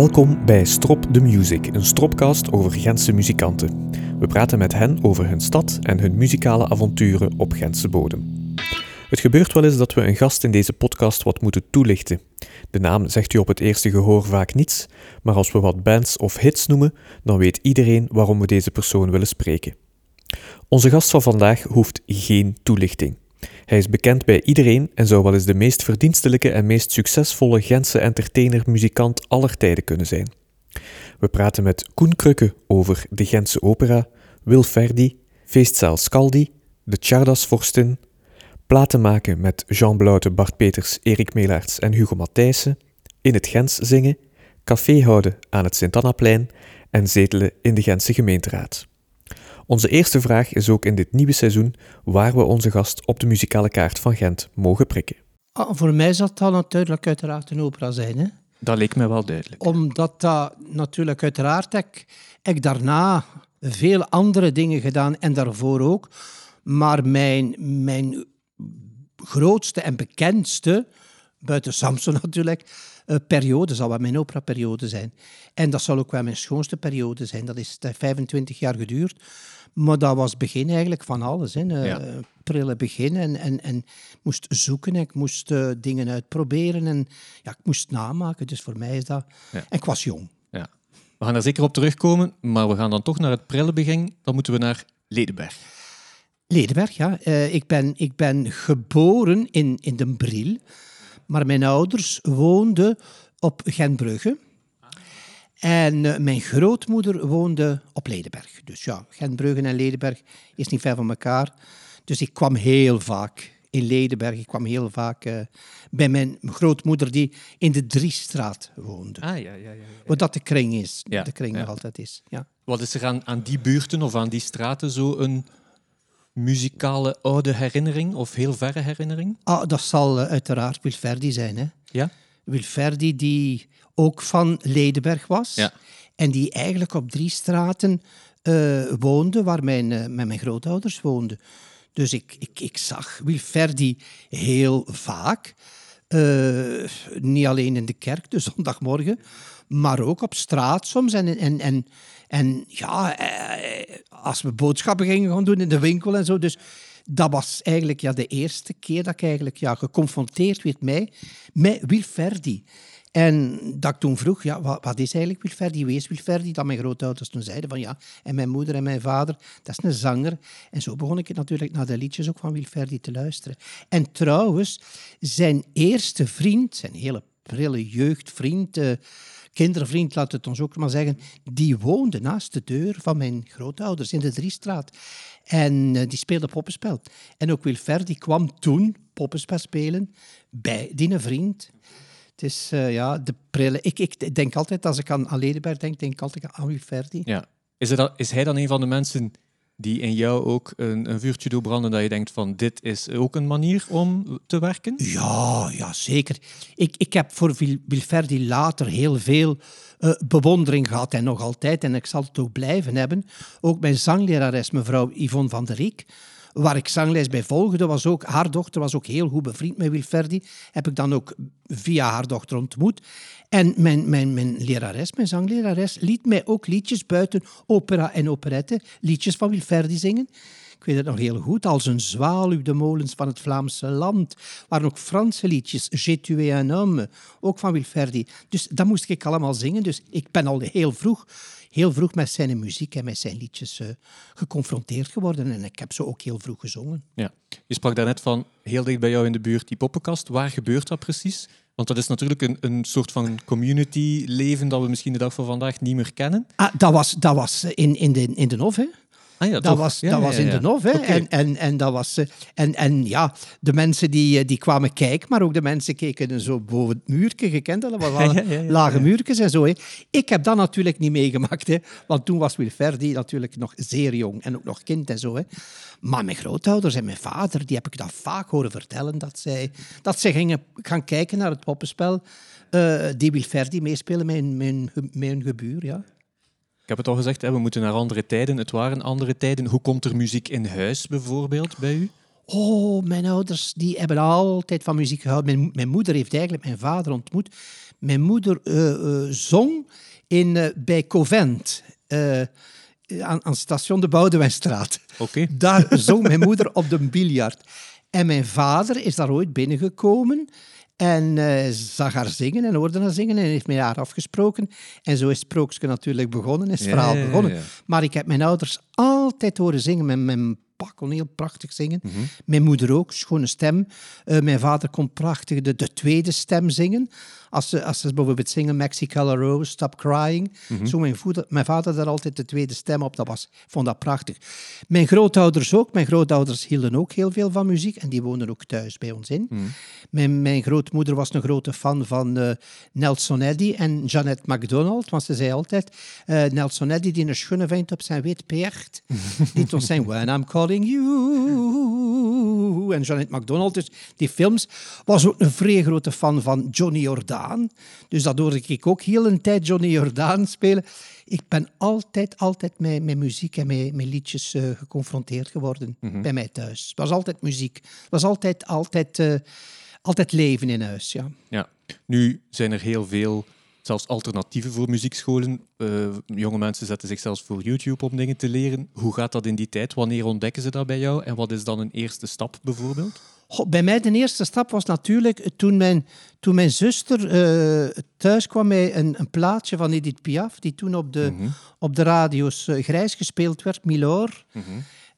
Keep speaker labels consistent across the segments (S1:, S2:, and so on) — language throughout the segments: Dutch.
S1: Welkom bij Strop the Music, een stropcast over Gentse muzikanten. We praten met hen over hun stad en hun muzikale avonturen op Gentse bodem. Het gebeurt wel eens dat we een gast in deze podcast wat moeten toelichten. De naam zegt u op het eerste gehoor vaak niets, maar als we wat bands of hits noemen, dan weet iedereen waarom we deze persoon willen spreken. Onze gast van vandaag hoeft geen toelichting. Hij is bekend bij iedereen en zou wel eens de meest verdienstelijke en meest succesvolle Gentse entertainer-muzikant aller tijden kunnen zijn. We praten met Koen Krukke over de Gentse opera, Wil Verdi, Feestzaal Scaldi, de Tjardasvorstin, platen maken met Jean Bloute, Bart Peters, Erik Melaerts en Hugo Matthijssen, in het Gens zingen, café houden aan het Sint-Annaplein en zetelen in de Gentse gemeenteraad. Onze eerste vraag is ook in dit nieuwe seizoen waar we onze gast op de muzikale kaart van Gent mogen prikken.
S2: Ah, voor mij zal dat natuurlijk uiteraard een opera zijn. Hè?
S1: Dat leek me wel duidelijk.
S2: Omdat dat natuurlijk uiteraard ik, ik daarna veel andere dingen gedaan en daarvoor ook. Maar mijn, mijn grootste en bekendste, buiten Samson natuurlijk, uh, periode zal wel mijn operaperiode zijn. En dat zal ook wel mijn schoonste periode zijn. Dat is 25 jaar geduurd. Maar dat was het begin eigenlijk van alles. Hè. Uh, ja. Prille begin. En, en, en moest zoeken. Ik moest uh, dingen uitproberen. En ja, ik moest namaken. Dus voor mij is dat... Ja. En ik was jong.
S1: Ja. We gaan daar zeker op terugkomen. Maar we gaan dan toch naar het prille begin. Dan moeten we naar Ledenberg.
S2: Ledenberg, ja. Uh, ik, ben, ik ben geboren in, in Den Bril. Maar mijn ouders woonden op Gentbrugge. En uh, mijn grootmoeder woonde op Ledenberg. Dus ja, Gentbrugge en Ledenberg is niet ver van elkaar. Dus ik kwam heel vaak in Ledenberg. Ik kwam heel vaak uh, bij mijn grootmoeder die in de Driestraat woonde.
S1: Ah, ja, ja, ja, ja.
S2: Wat dat de kring is. Ja, de kring nog altijd is. Ja.
S1: Wat is er aan, aan die buurten of aan die straten zo een muzikale oude herinnering of heel verre herinnering?
S2: Ah, dat zal uh, uiteraard Wilferdi zijn. Hè?
S1: Ja?
S2: Wilferdi die ook van Ledenberg was.
S1: Ja.
S2: En die eigenlijk op drie straten uh, woonde waar mijn, uh, mijn grootouders woonden. Dus ik, ik, ik zag Wilferdi heel vaak. Uh, niet alleen in de kerk, de zondagmorgen, maar ook op straat soms. En, en, en, en ja, als we boodschappen gingen gaan doen in de winkel en zo. Dus dat was eigenlijk ja, de eerste keer dat ik eigenlijk ja, geconfronteerd werd mij, met Wilferdi. En dat ik toen vroeg, ja, wat, wat is eigenlijk Wilferdi? Wie is Wilferdi? Dat mijn grootouders toen zeiden van ja, en mijn moeder en mijn vader, dat is een zanger. En zo begon ik natuurlijk naar de liedjes ook van Wilferdi te luisteren. En trouwens, zijn eerste vriend, zijn hele prille jeugdvriend, uh, kindervriend, laat het ons ook maar zeggen, die woonde naast de deur van mijn grootouders in de Driestraat. En uh, die speelde poppenspel. En ook Wilferdi kwam toen poppenspel spelen bij die vriend. Het is uh, ja, de prille. Ik, ik denk altijd, als ik aan, Ledenberg denk, denk ik altijd aan Wilferdi.
S1: Ja. Is, is hij dan een van de mensen die in jou ook een, een vuurtje doorbranden dat je denkt van dit is ook een manier om te werken?
S2: Ja, ja zeker. Ik, ik heb voor Wilferdi later heel veel uh, bewondering gehad en nog altijd, en ik zal het ook blijven hebben. Ook mijn zanglerares, mevrouw Yvonne van der Riek, waar ik zangles bij volgde, was ook, haar dochter was ook heel goed bevriend met Wilferdi. Heb ik dan ook via haar dochter ontmoet. En mijn, mijn, mijn lerares, mijn zanglerares, liet mij ook liedjes buiten opera en operette, liedjes van Wilferdi zingen. Ik weet het nog heel goed, als een zwaluw de molens van het Vlaamse land. Waren ook Franse liedjes, J'ai tué un homme, ook van Wilferdi. Dus dat moest ik allemaal zingen. Dus ik ben al heel vroeg heel vroeg met zijn muziek en met zijn liedjes uh, geconfronteerd geworden. En ik heb ze ook heel vroeg gezongen.
S1: Ja. Je sprak daarnet van heel dicht bij jou in de buurt die poppenkast. Waar gebeurt dat precies? Want dat is natuurlijk een, een soort van community-leven dat we misschien de dag van vandaag niet meer kennen.
S2: Ah, dat was, dat was in, in, de, in de hè?
S1: Ah ja,
S2: dat was,
S1: ja,
S2: dat was in de Nov. Hè? Okay. En, en, en, dat was, en, en ja, de mensen die, die kwamen kijken, maar ook de mensen keken zo boven het muurtje. gekend dat? was lage muurtjes en zo. Hè? Ik heb dat natuurlijk niet meegemaakt, hè? want toen was Wilferdi natuurlijk nog zeer jong en ook nog kind en zo. Hè? Maar mijn grootouders en mijn vader, die heb ik dat vaak horen vertellen, dat zij, dat zij gingen gaan kijken naar het poppenspel uh, die Wilferdi meespelen met mijn, mijn gebuur, ja.
S1: Ik heb het al gezegd, we moeten naar andere tijden. Het waren andere tijden. Hoe komt er muziek in huis bijvoorbeeld bij u?
S2: Oh, mijn ouders die hebben altijd van muziek gehouden. Mijn, mijn moeder heeft eigenlijk mijn vader ontmoet Mijn moeder eh, eh, zong in, eh, bij Covent. aan, aan station de Boudewijnstraat.
S1: Oké.
S2: Daar zong mijn moeder op de biljart. En mijn vader is daar ooit binnengekomen en eh, zag haar zingen en hoorde haar zingen en heeft met haar afgesproken. En zo is het sprookje natuurlijk begonnen, is het
S1: Ja,
S2: verhaal begonnen.
S1: ja.
S2: Maar ik heb mijn ouders altijd horen zingen. Mijn, mijn pa kon heel prachtig zingen.
S1: Mhm.
S2: Mijn moeder ook, schone stem. Eh, mijn vader kon prachtig de, de tweede stem zingen. Als ze, als ze bijvoorbeeld zingen Mexico Rose, Stop Crying.
S1: Mhm.
S2: Zo mijn, voeder, mijn vader daar altijd de tweede stem op. Dat was, vond dat prachtig. Mijn grootouders ook. Mijn grootouders hielden ook heel veel van muziek. En die woonden ook thuis bij ons in.
S1: Mhm.
S2: Mijn, mijn grootmoeder was een grote fan van eh, Nelson Eddy en Janet MacDonald. Want ze zei altijd, eh, Nelson Eddy die een schone vent op zijn wit peert. die toen zei, When I'm calling you. En Janet MacDonald, dus die films, was ook een vrij grote fan van Johnny Jordaan. Dus dat hoorde ik ook heel een tijd Johnny Jordaan spelen. Ik ben altijd, altijd met, met muziek en met, met liedjes eh, geconfronteerd geworden bij mij thuis. Het was altijd muziek. Het was altijd, altijd, eh, altijd leven in huis, ja.
S1: Ja. Nu zijn er heel veel, zelfs alternatieven voor muziekscholen. Eh, jonge mensen zetten zich zelfs voor YouTube om dingen te leren. Hoe gaat dat in die tijd? Wanneer ontdekken ze dat bij jou? En wat is dan een eerste stap bijvoorbeeld?
S2: Goh, bij mij de eerste stap was natuurlijk toen mijn, toen mijn zuster eh, thuis kwam met een, een plaatje van Edith Piaf, die toen op de, op de radio's eh, grijs gespeeld werd, Milor.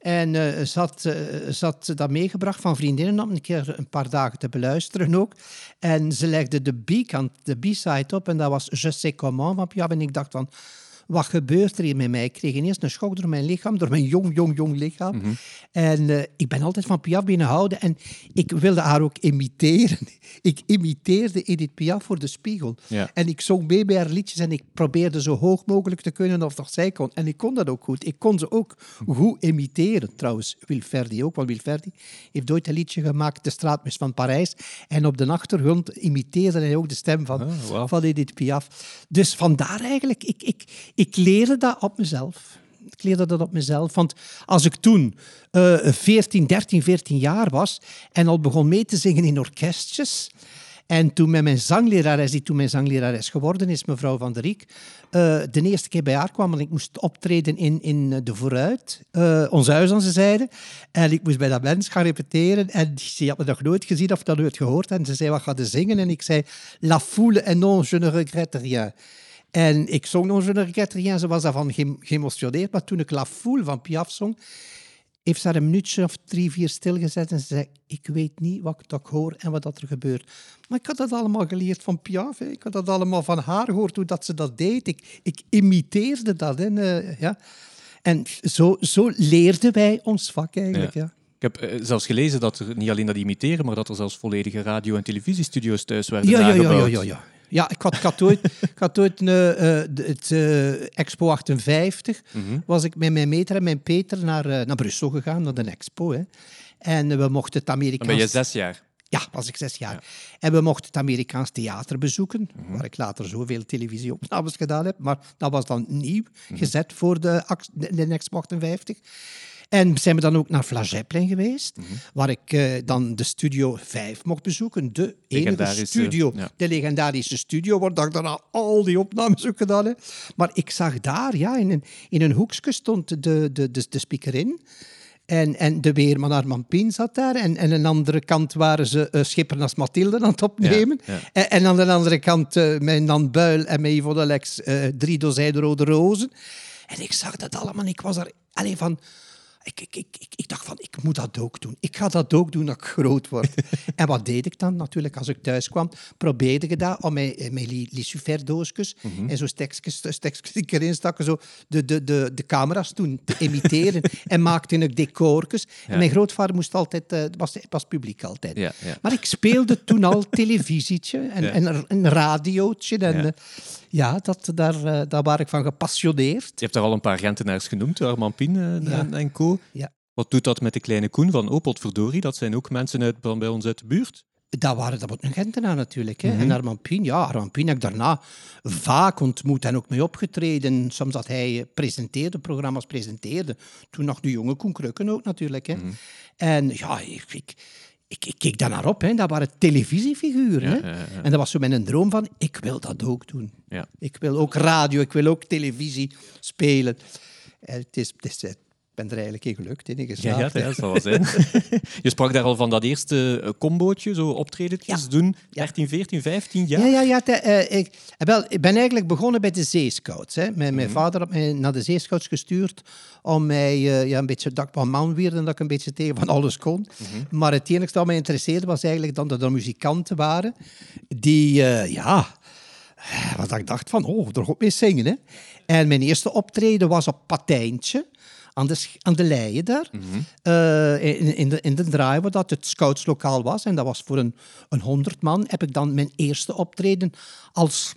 S2: En eh, ze, had, eh, ze dat meegebracht van vriendinnen om een keer een paar dagen te beluisteren ook. En ze legde de B-kant, de B-side op en dat was Je sais comment van Piaf. En ik dacht van, wat gebeurt er hier met mij? Ik kreeg ineens een schok door mijn lichaam, door mijn jong, jong, jong lichaam. En eh, ik ben altijd van Piaf binnen houden en ik wilde haar ook imiteren. Ik imiteerde Edith Piaf voor de spiegel.
S1: Ja.
S2: En ik zong mee bij haar liedjes en ik probeerde zo hoog mogelijk te kunnen of dat zij kon. En ik kon dat ook goed. Ik kon ze ook goed imiteren. Trouwens, Wilferdi ook, want Wilferdi heeft ooit een liedje gemaakt, De Straatmis van Parijs. En op de achtergrond imiteerde hij ook de stem van,
S1: Ah,
S2: van Edith Piaf. Dus vandaar eigenlijk, ik, ik, ik leerde dat op mezelf. Ik leerde dat op mezelf. Want als ik toen eh 14, 13, 14 jaar was en al begon mee te zingen in orkestjes. En toen met mijn zanglerares, die toen mijn zanglerares geworden is, mevrouw Van der Riek, eh, de eerste keer bij haar kwam en ik moest optreden in, in de Vooruit, eh, ons huis aan ze zijde. En ik moest bij dat mens gaan repeteren en ze had me nog nooit gezien of dat nooit gehoord. En ze zei, wat gaat je zingen? En ik zei, La foule et non, je ne regrette rien. En ik zong nog zo'n regrette Ze was daarvan ge- geëmotioneerd. Maar toen ik La Foule van Piaf zong, heeft ze haar een minuutje of drie, vier stilgezet. En ze zei, ik weet niet wat ik dat hoor en wat dat er gebeurt. Maar ik had dat allemaal geleerd van Piaf. Hè. Ik had dat allemaal van haar gehoord, hoe dat ze dat deed. Ik, ik imiteerde dat. Hè. Eh, ja. En zo, zo leerden wij ons vak eigenlijk. Ja.
S1: Ik heb eh, zelfs gelezen dat er niet alleen dat imiteren, maar dat er zelfs volledige radio- en televisiestudio's thuis werden
S2: Ja, ja, ja, ja, ja, ja. Ik had, ik had ooit, ik had ooit een, eh, eh, de- het eh, Expo 58,
S1: Mhm.
S2: was ik met mijn meter en mijn Peter naar, naar Brussel gegaan, naar de Expo. Hè. En we mochten het
S1: Dan
S2: Amerikaans...
S1: ben je zes jaar.
S2: Ja, was ik zes jaar. En we mochten het Amerikaans theater bezoeken,
S1: Mhm.
S2: waar ik later zoveel televisieopnames gedaan heb. Maar dat was dan nieuw,
S1: Mhm.
S2: gezet voor de, de, de Expo 58. En zijn we dan ook naar Flageplin geweest,
S1: Mhm.
S2: waar ik eh, dan de Studio 5 mocht bezoeken. De enige studio,
S1: ja.
S2: de legendarische studio, waar ik daarna al die opnames ook gedaan heb. Maar ik zag daar, ja, in een, in een hoekje stond de, de, de, de speaker in. En, en de weerman Armand Pien zat daar. En, en aan de andere kant waren ze uh, Schipper als Mathilde aan het opnemen.
S1: Ja, ja.
S2: En, en aan de andere kant uh, met Nan Buil en met Yvonne Lex uh, drie dozijn rode rozen. En ik zag dat allemaal. Ik was er alleen van... Ik, ik, ik, ik, dacht van, ik moet dat ook doen. Ik ga dat ook doen als ik groot word. en wat deed ik dan? Natuurlijk, als ik thuis kwam, probeerde ik dat om luciferdoosjes
S1: Mhm.
S2: mm-hmm. en zo stekjes, stekjes die ik erin stakken, zo de, de, de, de camera's toen te imiteren. en maakte ik decorjes. En mijn grootvader moest altijd, uh, was, was publiek altijd.
S1: Ja, ja.
S2: Maar ik speelde toen al televisietje en, en een radiootje. En,
S1: Ja.
S2: dat, daar, uh, daar waar ik van gepassioneerd.
S1: Je hebt daar al een paar Gentenaars genoemd, Armand Pien en,
S2: Ja.
S1: en, co.
S2: Ja.
S1: Wat doet dat met de kleine Koen van Opot Verdorie? Dat zijn ook mensen uit, bij ons uit de buurt.
S2: Dat waren dat een Gentenaar natuurlijk. Hè.
S1: Mhm.
S2: En Armand Pien, ja, Armand Pien heb ik daarna vaak ontmoet en ook mee opgetreden. Soms dat hij eh, presenteerde, programma's presenteerde. Toen nog de jonge Koen Krukken ook natuurlijk. Hè.
S1: Mhm.
S2: En ja, ik, ik, ik, ik keek daar naar op. Hè. Dat waren televisiefiguren. hè. En dat was zo mijn droom van, ik wil dat ook doen.
S1: Ja.
S2: Ik wil ook radio, ik wil ook televisie spelen. En het is, het is, ben er eigenlijk in gelukt, in geslaagd.
S1: ja, ja, dat zal wel zijn. je sprak daar al van dat eerste eh, combootje, zo optredetjes
S2: Ja.
S1: doen. 13, 14, 15 jaar.
S2: Ja, ja, ja. te- eh, ik, eh, wel, ik ben eigenlijk begonnen bij de zeescouts. Hè. Mijn, mijn vader had mij naar de zeescouts gestuurd om mij ja, een beetje, dat ik wat man werd en dat ik een beetje tegen van alles kon. Maar het enige dat mij interesseerde was eigenlijk dan dat er muzikanten waren die, ja, wat ik dacht van, oh, er ook mee zingen. Hè. En mijn eerste optreden was op Patijntje. Aan de, aan de leien daar. Eh, in, in, de, in de draai waar dat het scoutslokaal was. En dat was voor een, een honderd man. Heb ik dan mijn eerste optreden als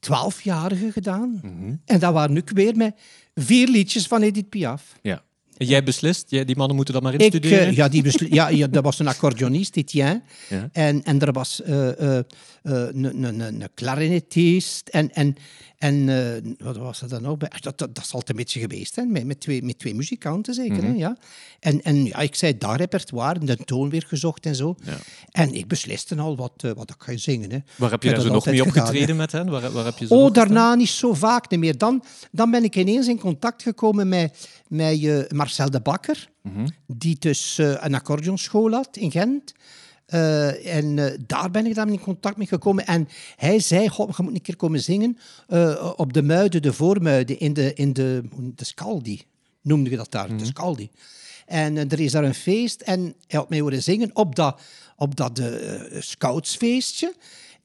S2: twaalfjarige gedaan. En dat waren ook weer met vier liedjes van Edith Piaf.
S1: Ja. Jij beslist, jij, die mannen moeten dat maar
S2: Ik,
S1: instuderen.
S2: eh, ja, die ja, ja, dat was een accordeonist, Etienne.
S1: Ja.
S2: En, en er was eh, eh, eh, een, clarinetist. En, en, en eh, wat was er dan? Ah, Dat, dat, dat is altijd een beetje geweest, hè? Met, met, twee, met twee muzikanten zeker.
S1: Mhm.
S2: hè? Ja. En, en ja, ik zei daar repertoire, de toon weer gezocht en zo.
S1: Ja.
S2: En ik besliste al wat, eh, wat ik ga zingen. Hè.
S1: Waar heb je
S2: Ik
S1: daar zo nog
S2: dat
S1: mee
S2: gedaan,
S1: opgetreden met hen? Waar, waar heb je zo
S2: Oh, daarna niet zo vaak niet meer. Dan, dan ben ik ineens in contact gekomen met, met eh, Marcel de Bakker,
S1: Mhm.
S2: die dus eh, een accordeonschool had in Gent. Eh, en eh, daar ben ik dan in contact mee gekomen. En hij zei, "Goh, je moet een keer komen zingen op de Muiden, de Voormuiden, in de, in de, de Scaldi, noemde je dat daar, de Scaldi. En er is daar een feest en hij had mij horen zingen op dat, op dat scoutsfeestje.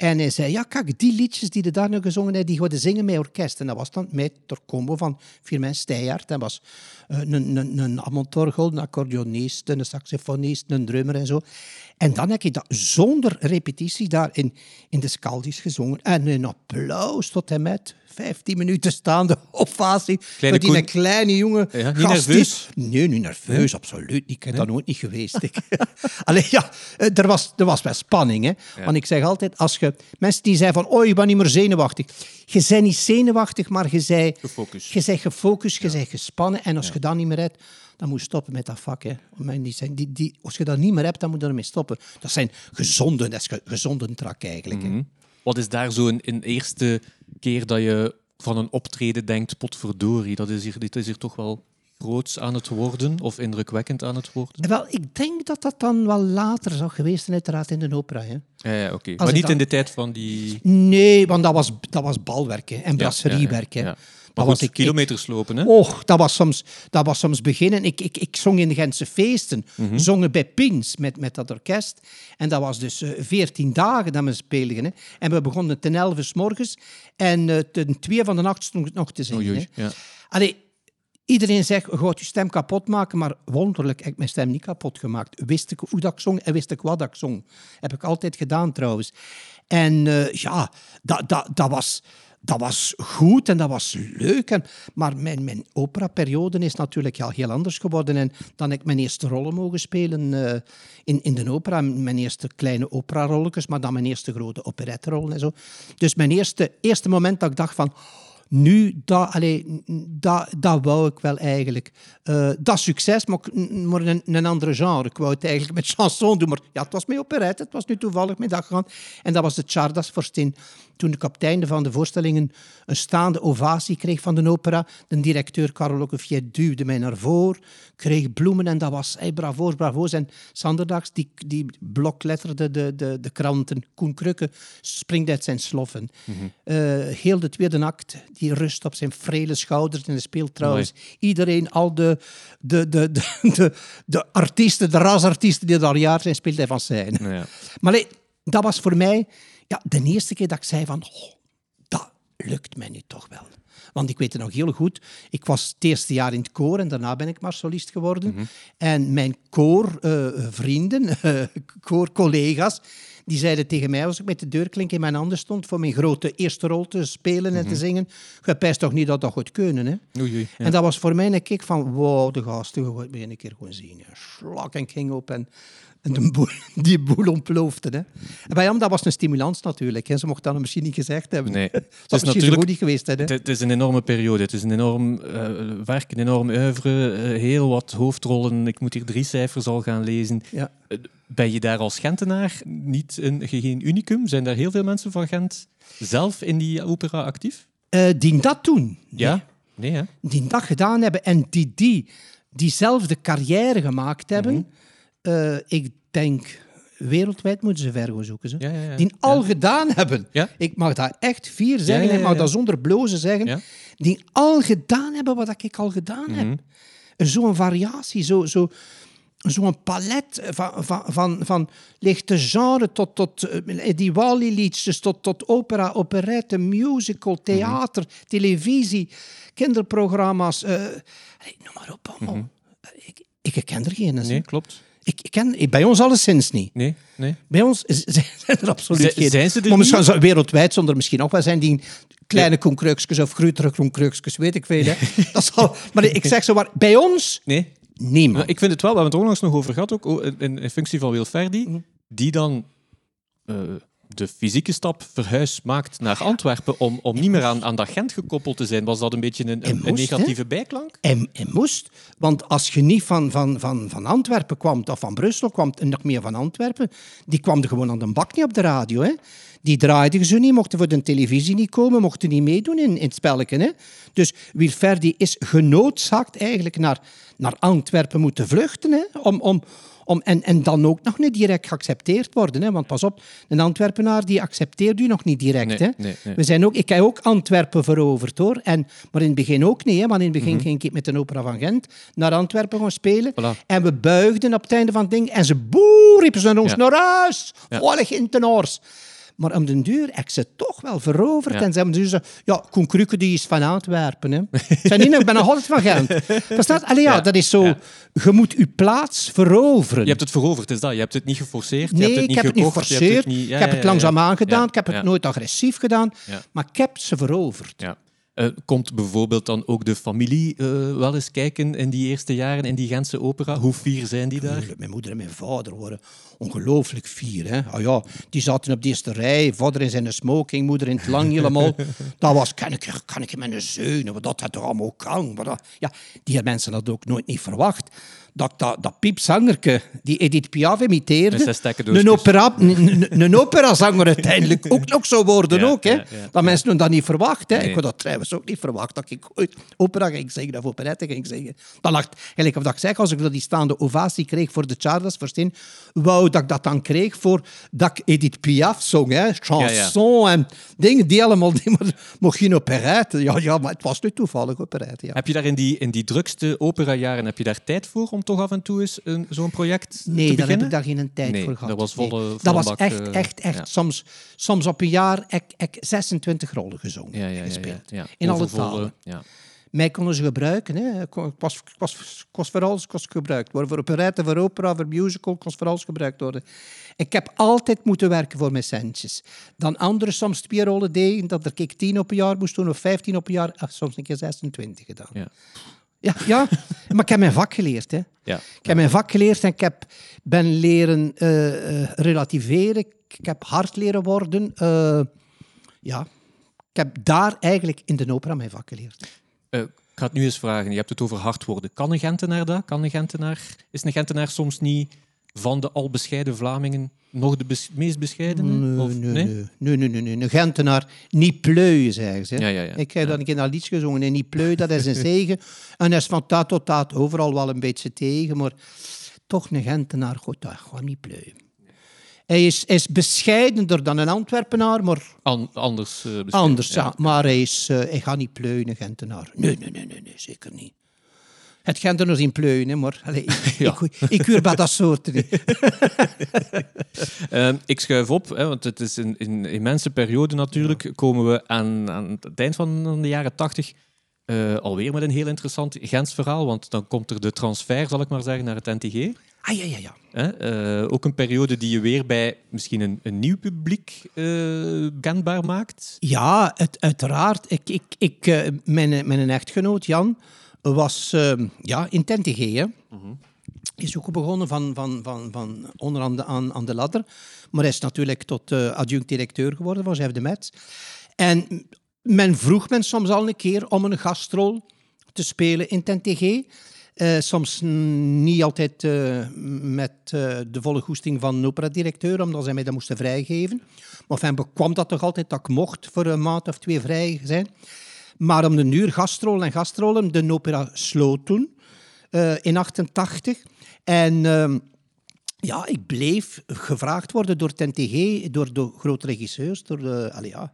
S2: En hij zei, ja kijk, die liedjes die er daar nu gezongen hebben, die gaan zingen met orkest. En dat was dan met de combo van Firmin Steyaert. Dat was eh, een, een, een Ammontorgel, een accordeonist, een saxofonist, een drummer en zo. En dan heb ik dat zonder repetitie daar in, in de Scaldis gezongen. En een applaus tot en met 15 minuten staande ovatie.
S1: Kleine
S2: voor die
S1: Koen-
S2: kleine jongen
S1: Ja, niet
S2: gast
S1: nerveus?
S2: Nee, niet nerveus, absoluut niet. Ik heb dat nooit niet geweest. Ik. Allee, ja, eh, er was, er was wel spanning. Hè? Want ik zeg altijd, als je... Mensen die zeggen van, oh, je bent niet meer zenuwachtig. Je bent niet zenuwachtig, maar je bent...
S1: Gefocust.
S2: Je bent gefocust, je bent gespannen. En als je dat niet meer hebt, dan moet je stoppen met dat vak. Hè. Die zijn, die, die, als je dat niet meer hebt, dan moet je ermee stoppen. Dat zijn gezonde, dat is ge- gezonde trak eigenlijk. hè.
S1: Wat is daar zo een, een eerste keer dat je van een optreden denkt, potverdorie, dat is hier, dit is hier toch wel groots aan het worden of indrukwekkend aan het worden?
S2: Wel, ik denk dat dat dan wel later zou geweest zijn, uiteraard in de opera. Hè.
S1: Ja, ja oké. Maar niet
S2: dan-
S1: in de tijd van die...
S2: Nee, want dat was, dat was balwerk hè, en brasseriewerk.
S1: Ja, Maar goed,
S2: ik- ik-
S1: kilometers lopen, hè?
S2: Och, dat was soms, dat was soms beginnen. Ik, ik, ik zong in de Gentse feesten,
S1: Mhm.
S2: zongen bij Pins met, met dat orkest. En dat was dus veertien dagen dat we speelden. Hè. En we begonnen ten elf s morgens en eh, ten twee van de nacht stond ik nog te zingen.
S1: Oei, oei,
S2: hè.
S1: ja.
S2: Allee, iedereen zegt, je gaat je stem kapot maken, maar wonderlijk heb ik mijn stem niet kapot gemaakt. Wist ik hoe dat ik zong en wist ik wat dat ik zong. Heb ik altijd gedaan trouwens. En eh, ja, dat, dat, dat, was, dat was goed en dat was leuk. En, maar mijn, mijn operaperiode is natuurlijk ja, heel anders geworden. En dan heb ik mijn eerste rollen mogen spelen eh, in, in de opera. Mijn eerste kleine operarolletjes, maar dan mijn eerste grote operetterollen en zo. Dus mijn eerste, eerste moment dat ik dacht van... Nu, dat, allee, dat, dat wou ik wel eigenlijk. Eh, dat succes, maar, maar een, een andere genre. Ik wou het eigenlijk met chanson doen, maar ja, het was met operette. Het was nu toevallig met dat gegaan. En dat was de Czardas-vorstin. Toen ik op het einde van de voorstellingen een staande ovatie kreeg van de opera, de directeur Carlo Cofiet duwde mij naar voren, kreeg bloemen en dat was hey, bravo's, bravo's. En Sanderdags, die, die blokletterde de, de, de kranten. Koen Krukke springt uit zijn sloffen. Eh, heel de tweede act, die rust op zijn frele schouders en speelt trouwens iedereen, al de, de, de, de, de, de artiesten, de rasartiesten die daar jaar zijn, speelt hij van zijn.
S1: Ja.
S2: Maar dat was voor mij ja, de eerste keer dat ik zei van, oh, dat lukt mij nu toch wel. Want ik weet het nog heel goed. Ik was het eerste jaar in het koor en daarna ben ik maar solist geworden. En mijn koorvrienden, uh, koorcollega's, die zeiden tegen mij als ik met de deurklink in mijn handen stond voor mijn grote eerste rol te spelen en te zingen, je pijst toch niet dat dat goed kunnen, hè?
S1: Oei, oei, ja.
S2: En dat was voor mij een kick van, wow, de gasten, je gaat me een keer gewoon zien. Slak en ging op en, en de boel, die boel ontploofde. Hè. En bij hem, dat was een stimulans natuurlijk. Hè. Ze mochten dat misschien niet gezegd hebben.
S1: Nee.
S2: Dat
S1: is
S2: misschien
S1: natuurlijk-
S2: goed niet geweest. Hè.
S1: Het, is een enorme periode. Het is een enorm eh, werk, een enorm oeuvre. eh, heel wat hoofdrollen. Ik moet hier drie cijfers al gaan lezen.
S2: Ja.
S1: Ben je daar als Gentenaar niet een, geen unicum? Zijn daar heel veel mensen van Gent zelf in die opera actief?
S2: Uh, die dat doen.
S1: Ja? Nee, hè?
S2: Die dat gedaan hebben en die, die diezelfde carrière gemaakt hebben. Mm ik denk wereldwijd moeten ze ver zoeken. Ze.
S1: Ja, ja, ja.
S2: Die al gedaan hebben. Ik mag dat echt vier zeggen, ik mag dat zonder blozen zeggen. Die al gedaan hebben wat ik al gedaan heb. Mm Zo'n variatie, zo, zo, zo'n palet van, van, van, van lichte genre tot, tot uh, die Wally-liedjes, tot, tot opera, operette, musical, mhm. theater, televisie, kinderprogramma's. Uh, noem maar op. Mm ik, ik ken er geen.
S1: Nee, klopt.
S2: Ik, ik ken, bij ons alleszins niet.
S1: Nee, nee.
S2: Bij ons zijn er absoluut geen.
S1: Zijn ze er
S2: maar misschien wereldwijd zonder misschien nog wel zijn die kleine ja. of grotere concreukjes, weet ik veel. Hè. Dat zal, maar ik zeg zo maar, bij ons
S1: nee.
S2: niemand.
S1: ik vind het wel, we hebben het onlangs nog over gehad, ook in, in functie van Wilferdi, mhm. die dan... Uh, de fysieke stap verhuis maakt naar Antwerpen om, om niet meer aan, aan dat Gent gekoppeld te zijn, was dat een beetje een, een, negatieve bijklank?
S2: En, en moest, want als je niet van, van, van, van Antwerpen kwam, of van Brussel kwam, en nog meer van Antwerpen, die kwam er gewoon aan de bak niet op de radio. Hè? Die draaiden ze niet, mochten voor de televisie niet komen, mochten niet meedoen in, in het spelletje. Hè? Dus Wilferdi is genoodzaakt eigenlijk naar, naar Antwerpen moeten vluchten hè? Om, om, om, en, en dan ook nog niet direct geaccepteerd worden. Hè? Want pas op, een Antwerpenaar die accepteert u nog niet direct. hè? We zijn ook, ik heb ook Antwerpen veroverd hoor. En, maar in het begin ook niet. Hè? Maar in het begin mhm. ging ik met de Opera van Gent naar Antwerpen gaan spelen. En we buigden op het einde van het ding. En ze boer riepen ze ons naar huis. Volg in ten oors. Maar om den duur heb ze toch wel veroverd. En ze hebben dus ja, Koen Krukke die is van Antwerpen. Hè. Zijn niet, ik ben nog altijd van Gent. Verstaat? Allee, ja, dat is zo... Je moet je plaats veroveren.
S1: Je hebt het veroverd, is dat? Je hebt het niet geforceerd?
S2: Nee,
S1: je hebt het
S2: niet ik heb
S1: gekocht,
S2: het niet geforceerd. Ik heb het langzaam aangedaan. Ik heb het nooit agressief gedaan. Maar ik heb ze veroverd.
S1: Uh, komt bijvoorbeeld dan ook de familie uh, wel eens kijken in die eerste jaren in die Gentse opera? Hoe fier zijn die daar?
S2: Mijn moeder en mijn vader waren ongelooflijk fier. Hè? Ah ja, die zaten op de eerste rij, vader in zijn smoking, moeder in het lang helemaal. dat was, kan ik, kan ik een zeunen, wat dat toch allemaal kan. Maar dat, ja, die mensen hadden ook nooit niet verwacht dat dat, dat piepzangerke die Edith Piaf imiteerde, een, opera, een, een operazanger uiteindelijk ook nog zou worden. ook, hè. dat mensen dat niet verwacht. Hè. Ik had dat trouwens ook niet verwacht, dat ik ooit opera ging zingen of operette ging zingen. Dat lag, eigenlijk of dat ik zeg, als ik die staande ovatie kreeg voor de Charles Verstin, wou dat ik dat dan kreeg voor dat ik Edith Piaf zong. Hè. Chanson en dingen, die allemaal, die, maar mocht geen operette. Ja, ja, maar het was nu toevallig operette. Ja.
S1: Heb je daar in die, in die drukste operajaren, heb je daar tijd voor om toch af en toe eens zo'n project
S2: nee,
S1: te
S2: daar heb ik daar geen tijd voor gehad.
S1: dat was volle,
S2: Dat was echt, eh, echt, echt. Soms, soms op een jaar heb ik 26 rollen gezongen,
S1: ja, ja,
S2: gespeeld. In alle talen. Ja. Mij konden ze gebruiken. Hè. Ik was, ik was, ik was voor alles gebruikt worden. Voor operette, voor opera, voor musical, kost voor alles gebruikt worden. Ik heb altijd moeten werken voor mijn centjes. Dan anderen soms twee rollen deden, dat er ik tien op een jaar moest doen, of 15 op een jaar, ach, soms een keer 26 gedaan. Ja. Ja, maar ik heb mijn vak geleerd. Hè. Ja. Ik heb mijn vak geleerd en ik heb, ben leren uh, relativeren. Ik heb hard leren worden. Uh, ja, ik heb daar eigenlijk in de opera mijn vak geleerd.
S1: Uh, ik ga het nu eens vragen. Je hebt het over hard worden. Kan een Gentenaar dat? Kan een Gentenaar, is een Gentenaar soms niet van de al bescheiden Vlamingen nog de meest bescheidene?
S2: Nee, of, nee, nee? Nee, nee, nee, nee. Een Gentenaar, niet pleuien, zeggen ze.
S1: Ja, ja, ja.
S2: Ik heb dat een keer naar liedje gezongen. En niet pleuien, dat is een zegen. en hij is van taat tot taat overal wel een beetje tegen. Maar toch een Gentenaar, god, dat gewoon niet pleuien. Hij is, is bescheidener dan een Antwerpenaar, maar...
S1: anders uh,
S2: Anders, ja. Maar hij, is, uh, hij gaat niet pleuien, een Gentenaar. Nee, nee, nee, nee, nee zeker niet. Het gaat er nog in pleunen, maar ik, ja. ik, ik, huur bij dat soort
S1: uh, ik schuif op, hè, want het is een, een immense periode natuurlijk. Komen we aan, aan het eind van de jaren tachtig uh, alweer met een heel interessant Gens verhaal. Want dan komt er de transfer, zal ik maar zeggen, naar het NTG.
S2: Ah ja, ja, ja.
S1: Uh, ook een periode die je weer bij misschien een, een nieuw publiek uh, kenbaar maakt.
S2: Ja, het, uiteraard. Ik, ik, ik, mijn, mijn echtgenoot Jan was uh, ja, in TNTG. Hè. Mm Is ook begonnen van, van, van, van onderaan aan, aan de ladder. Maar hij is natuurlijk tot uh, adjunct-directeur geworden van Chef de Metz. En men vroeg men soms al een keer om een gastrol te spelen in TNTG. Uh, Eh, soms niet altijd uh, met uh, de volle goesting van een opera-directeur, omdat zij mij dat moesten vrijgeven. Maar enfin, bekwam dat toch altijd dat ik mocht voor een maand of twee vrij zijn. Maar om de uur gastrollen en gastrollen, de opera sloot toen, in 88. En ehm, ja, ik bleef gevraagd worden door TNTG, door de grote regisseurs, door de, allee, ja,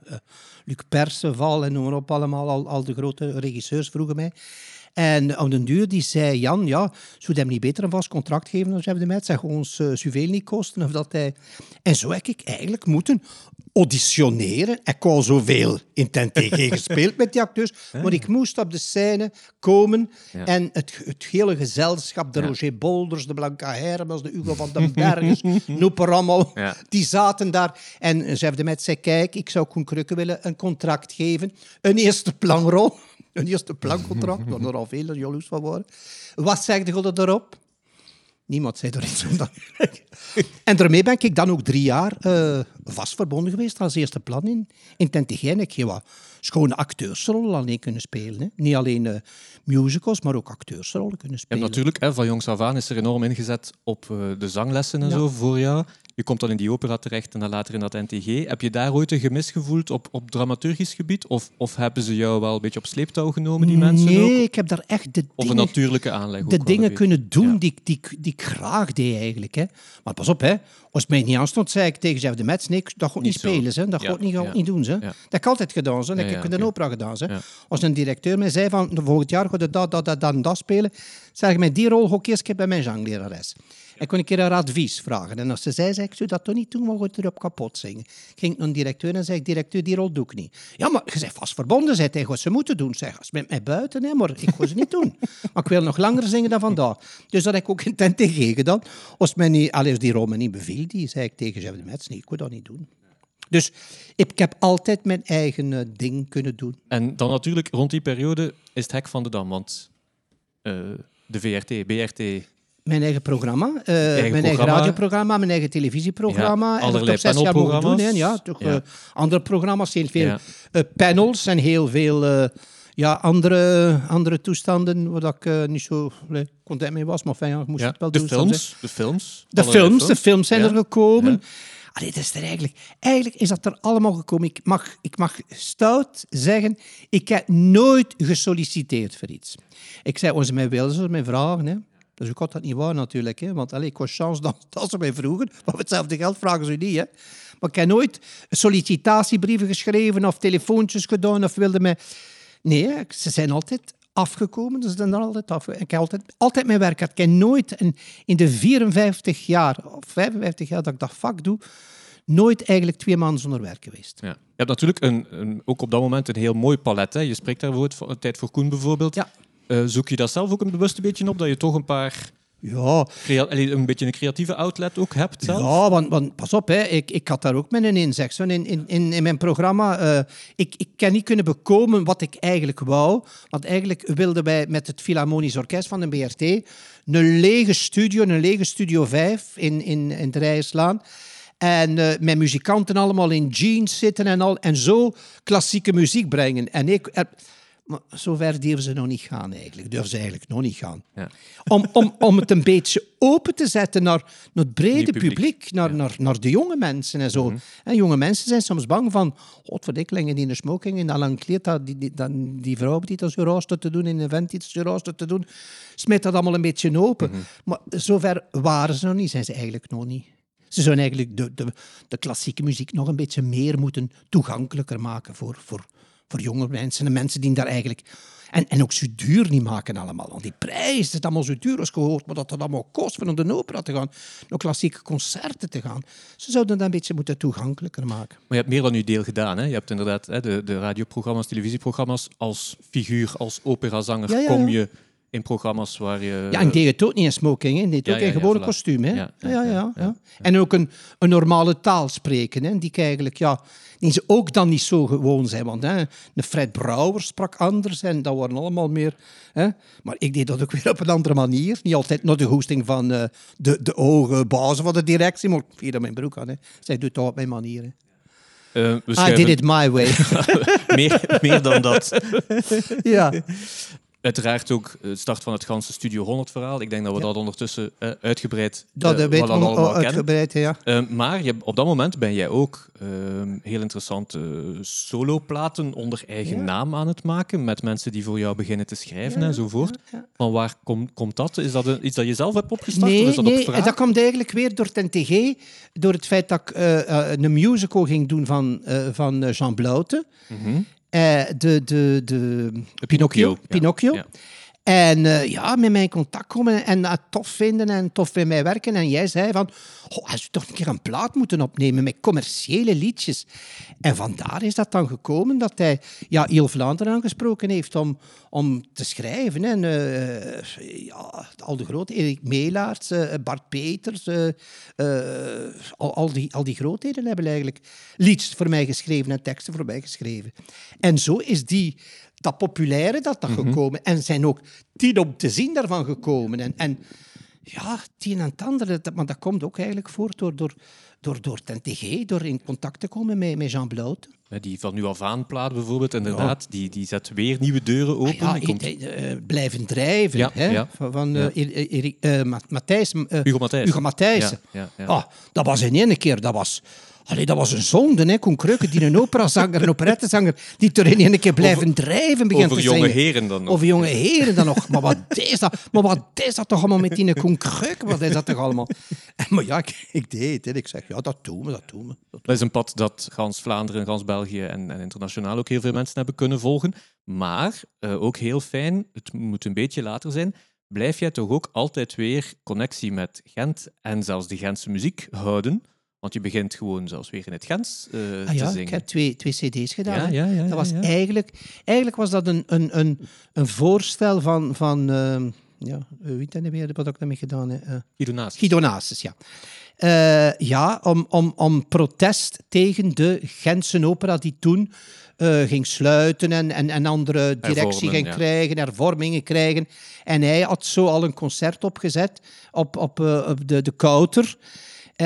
S2: Luc Perceval en noem maar op allemaal, al, al de grote regisseurs vroegen mij. En op den duur die zei Jan, ja, zou hem niet beter een vast contract geven dan de met? Zeg ons uh, zoveel niet kosten. Of dat hij... En zo heb ik eigenlijk moeten auditioneren. Ik al zoveel in TNTG gespeeld met die acteurs. Maar ik moest op de scène komen en het, het hele gezelschap, de Roger Bolders, de Blanca Hermans, de Hugo van den Berges, noepen allemaal, die zaten daar. En chef de met zei, kijk, ik zou Koen Krukke willen een contract geven. Een eerste planrol een eerste plancontract, waar er al veel jaloers van waren. Wat zegde je erop? Niemand zei er iets om En daarmee ben ik dan ook drie jaar uh, vast verbonden geweest als eerste plan in, in Tentigijn. Ik heb wat schone acteursrollen alleen kunnen spelen. Hè. Niet alleen uh, musicals, maar ook acteursrollen kunnen spelen.
S1: En natuurlijk, hè, van jongs af aan is er enorm ingezet op uh, de zanglessen en zo voor jou. Je komt dan in die opera terecht en dan later in dat NTG. Heb je daar ooit een gemis gevoeld op, op dramaturgisch gebied? Of, of hebben ze jou wel een beetje op sleeptouw genomen, die mensen
S2: Nee,
S1: ook?
S2: ik heb daar echt de
S1: Of een natuurlijke aanleg
S2: De dingen kunnen doen die, die, die ik graag deed eigenlijk. Hè. Maar pas op, hè. als het mij niet aanstond, zei ik tegen Jeff de Metz, nee, dat gaat niet, spelen. Hè. Dat gaat niet, niet doen. Hè. Dat heb ik altijd gedaan. Hè. Dat heb ik in de opera gedaan. Hè. Als een directeur mij zei van, volgend jaar gaat je dat, dat, dat, dat, dat spelen, zeg ik, met die rol ga ik eerst bij mijn zanglerares. Ik kon een keer een advies vragen. En als ze zei, zei ik, zou dat toch niet doen, maar goed erop kapot zingen. Ik ging naar een directeur en zei, directeur, die rol doe ik niet. Ja, maar je bent vast verbonden, zei hij, wat ze moeten doen. Zeg, als met mij buiten, hè, maar ik ga ze niet doen. Maar ik wil nog langer zingen dan vandaag. Dus dat heb ik ook in TNTG gedaan. Als, mij niet, als die rol me niet beviel, die zei ik tegen Jeff de Metz, nee, ik wil dat niet doen. Dus ik heb altijd mijn eigen uh, ding kunnen doen.
S1: En dan natuurlijk, rond die periode is het hek van de dam, want uh, de VRT, BRT,
S2: mijn eigen programma, uh, eigen mijn eigen radioprogramma, mijn eigen televisieprogramma.
S1: Ja, allerlei en panelprogramma's.
S2: Doen, ja, toch, ja. Uh, andere programma's, heel veel ja. uh, panels en heel veel ja, andere, andere toestanden waar ik niet zo nee, content mee was. Maar fijn, ik moest het wel
S1: de
S2: doen.
S1: Films, de films?
S2: De films, de films zijn er gekomen. Allee, dat is er eigenlijk, eigenlijk is dat er allemaal gekomen. Ik mag, ik mag stout zeggen, ik heb nooit gesolliciteerd voor iets. Ik zei, als ze mij wilden, ze mij vragen. Hè. Dus ik had dat niet waar natuurlijk. Hè? Want allez, ik was chance dat, dat ze mij vroegen. Maar hetzelfde geld vragen ze niet. Hè? Maar ik heb nooit sollicitatiebrieven geschreven of telefoontjes gedaan of wilde mij... Nee, ze zijn altijd afgekomen. Zijn er altijd af. Ik heb altijd, altijd mijn werk gehad. Ik heb nooit in, in de 54 jaar of 55 jaar dat ik dat vak doe, nooit eigenlijk twee maanden zonder werk geweest.
S1: Ja. Je hebt natuurlijk een, een, ook op dat moment een heel mooi palet. Hè? Je spreekt daar voor Tijd voor Koen bijvoorbeeld.
S2: Ja.
S1: Uh, zoek je dat zelf ook een bewust een beetje op, dat je toch een paar...
S2: Ja.
S1: Een beetje een creatieve outlet ook hebt zelf?
S2: Ja, want, want pas op, hè. Ik, ik had daar ook met een inzicht. In, in, in, in mijn programma, uh, ik, ik kan niet kunnen bekomen wat ik eigenlijk wou. Want eigenlijk wilden wij met het Philharmonisch Orkest van de BRT een lege studio, een lege Studio 5 in, in, in de Rijslaan. En uh, met muzikanten allemaal in jeans zitten en al. En zo klassieke muziek brengen. En ik... Maar zover durven ze nog niet gaan eigenlijk. Durven ze eigenlijk nog niet gaan.
S1: Ja.
S2: Om, om, om het een beetje open te zetten naar, naar het brede publiek, naar, naar, naar de jonge mensen en zo. en jonge mensen zijn soms bang van, godverdikkelingen die in de smoking en dan lang kleed dat, die, die, die, die vrouw die dat zo rooster te doen, in een event iets zo rooster te doen, smit dat allemaal een beetje open.
S1: Mhm.
S2: Maar zover waren ze nog niet, zijn ze eigenlijk nog niet. Ze zouden eigenlijk de, de, de klassieke muziek nog een beetje meer moeten toegankelijker maken voor, voor, voor jonge mensen en mensen die daar eigenlijk... En, en ook zo duur niet maken allemaal. Want die prijs is allemaal zo duur als gehoord, maar dat het allemaal kost om naar de opera te gaan, naar klassieke concerten te gaan. Ze zouden dat een beetje moeten toegankelijker maken.
S1: Maar je hebt meer dan je deel gedaan. Hè? Je hebt inderdaad hè, de, de radioprogramma's, televisieprogramma's. Als figuur, als operazanger
S2: Ja, ja,
S1: kom je in programma's waar je...
S2: Ja, en deed het ook niet in smoking, hè. deed
S1: Ja,
S2: ook in
S1: voilà.
S2: kostuum. Hè.
S1: Ja,
S2: Ja,
S1: ja.
S2: En ook een, een normale taal spreken, hè, die eigenlijk, ja, die ze ook dan niet zo gewoon zijn. Want hè, de Fred Brouwer sprak anders en dat waren allemaal meer... Hè. Maar ik deed dat ook weer op een andere manier. Niet altijd naar de goesting van eh, de, de ogen bazen van de directie, maar via mijn broek aan. Hè. Zij doet dat op mijn manier. Hè.
S1: Eh, we
S2: I did it my way.
S1: meer, meer dan dat.
S2: ja.
S1: Uiteraard ook het start van het ganse Studio 100 verhaal. Ik denk dat we dat ondertussen uh, uitgebreid
S2: Dat uh, weet allemaal uitgebreid, ja.
S1: Uh, maar je, op dat moment ben jij ook ehm, heel interessante soloplaten onder eigen naam aan het maken. Met mensen die voor jou beginnen te schrijven ja, enzovoort. Van waar kom, komt dat? Is dat een, iets dat je zelf hebt opgestart?
S2: Nee,
S1: of is dat,
S2: nee,
S1: op
S2: dat komt eigenlijk weer door TNTG. Door het feit dat ik een musical ging doen van, van Jean Blouten. Mm -hmm. Uh, de, de, de,
S1: Pinocchio.
S2: Pinocchio.
S1: Ja.
S2: En uh, ja, met mij in contact komen en dat tof vinden en tof bij mij werken. En jij zei van, oh, als toch een keer een plaat moeten opnemen met commerciële liedjes. En vandaar is dat dan gekomen dat hij ja, Vlaanderen aangesproken heeft om, om te schrijven. En uh, ja, al de grote, Erik Meelaerts, Bart Peters, al, al, die, al die grootheden hebben eigenlijk liedjes voor mij geschreven en teksten voor mij geschreven. En zo is die dat populaire dat dat gekomen. En zijn ook tien om te zien daarvan gekomen. En, en ja, tien en het andere, dat, maar dat komt ook eigenlijk voort door, door, door, door TNTG, door in contact te komen met, met Jean Blout.
S1: Die van nu af aan plaat bijvoorbeeld, inderdaad, ja. die, die zet weer nieuwe deuren open.
S2: Ah, ja,
S1: komt...
S2: uh, blijven drijven.
S1: Ja,
S2: hè?
S1: ja.
S2: Van, van uh, Erik, uh, Matthijs,
S1: Hugo Matthijs.
S2: Hugo Matthijs.
S1: Ja, ja, ja.
S2: Ah, dat was in één keer, dat was... Allee, dat was een zonde, hè. Koen Kreuken, die een operazanger, een operettezanger, die er in één keer blijven
S1: over,
S2: drijven begint
S1: over
S2: te
S1: jonge
S2: zingen.
S1: heren dan nog.
S2: Over jonge heren dan nog. Maar wat is dat? Maar wat is dat toch allemaal met die Koen Kreuken? Wat is dat toch allemaal? En, maar ja, ik, ik deed het. Ik zeg, ja, dat doen we, dat doen we. Dat,
S1: dat is een pad dat gans Vlaanderen, gans België en, en internationaal ook heel veel mensen hebben kunnen volgen. Maar, uh, ook heel fijn, het moet een beetje later zijn, blijf jij toch ook altijd weer connectie met Gent en zelfs de Gentse muziek houden. Want je begint gewoon zelfs weer in het Gens uh,
S2: ah, ja,
S1: te zingen.
S2: Ik heb twee, twee cd's gedaan.
S1: Ja, ja, ja,
S2: dat was Eigenlijk, eigenlijk was dat een, een, een, een voorstel van... van uh, ja, wie het weer wat ik daarmee gedaan heb? Uh,
S1: Nasus,
S2: ja. Uh, ja, om, om, om protest tegen de Gentse opera die toen uh, ging sluiten en, en, en andere directie ging
S1: ja.
S2: krijgen, hervormingen krijgen. En hij had zo al een concert opgezet op, op, uh, op de, de Kouter,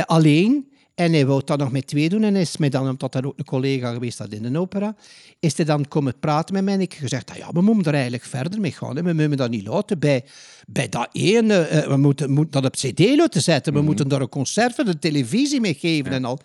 S2: alleen... En hij wou dat nog met twee doen. En is mij dan, omdat er ook een collega geweest had in de opera, is hij dan komen praten met mij. En ik gezegd, ah ja, we moeten er eigenlijk verder mee gaan. Hè. We moeten dat niet laten bij, bij dat ene. Uh, we moeten, moeten dat op cd laten zetten. We
S1: Mhm.
S2: moeten daar een concert voor de televisie mee geven en al.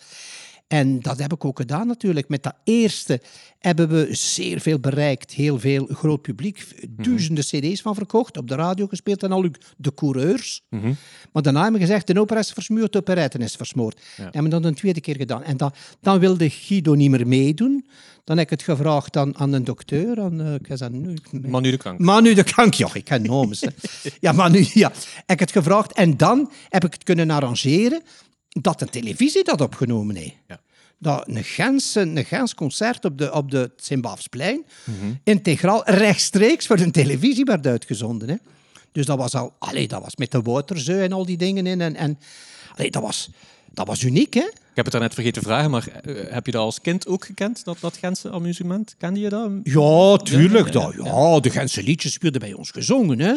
S2: En dat heb ik ook gedaan natuurlijk. Met dat eerste hebben we zeer veel bereikt. Heel veel groot publiek. Duizenden cd's van verkocht. Op de radio gespeeld en al de coureurs.
S1: Mhm.
S2: Maar daarna hebben we gezegd, de opera is versmoord, de operette is versmoord.
S1: Ja.
S2: En hebben we dat een tweede keer gedaan. En dan, dan wilde Guido niet meer meedoen. Dan heb ik het gevraagd aan, aan een dokter. Aan, uh, ik zei, nu,
S1: Manu de Krank.
S2: Manu de Krank, ja, ik ken noemen. ja, Manu, ja. Heb ik het gevraagd. En dan heb ik het kunnen arrangeren dat de televisie dat opgenomen heeft.
S1: Ja.
S2: Dat een Gens, een Gens concert op de, op de Sint-Baafsplein
S1: Mhm.
S2: integraal rechtstreeks voor de televisie werd uitgezonden. Hè. Dus dat was al, allee, dat was met de Waterzeu en al die dingen in. En, en allee, dat, was, dat was uniek, hè?
S1: Ik heb het daarnet vergeten te vragen, maar uh, heb je dat als kind ook gekend, dat, dat Gentse amusement? Kende je dat?
S2: Ja, tuurlijk. Ja, ja, ja. ja de Gentse liedjes werden bij ons gezongen, hè?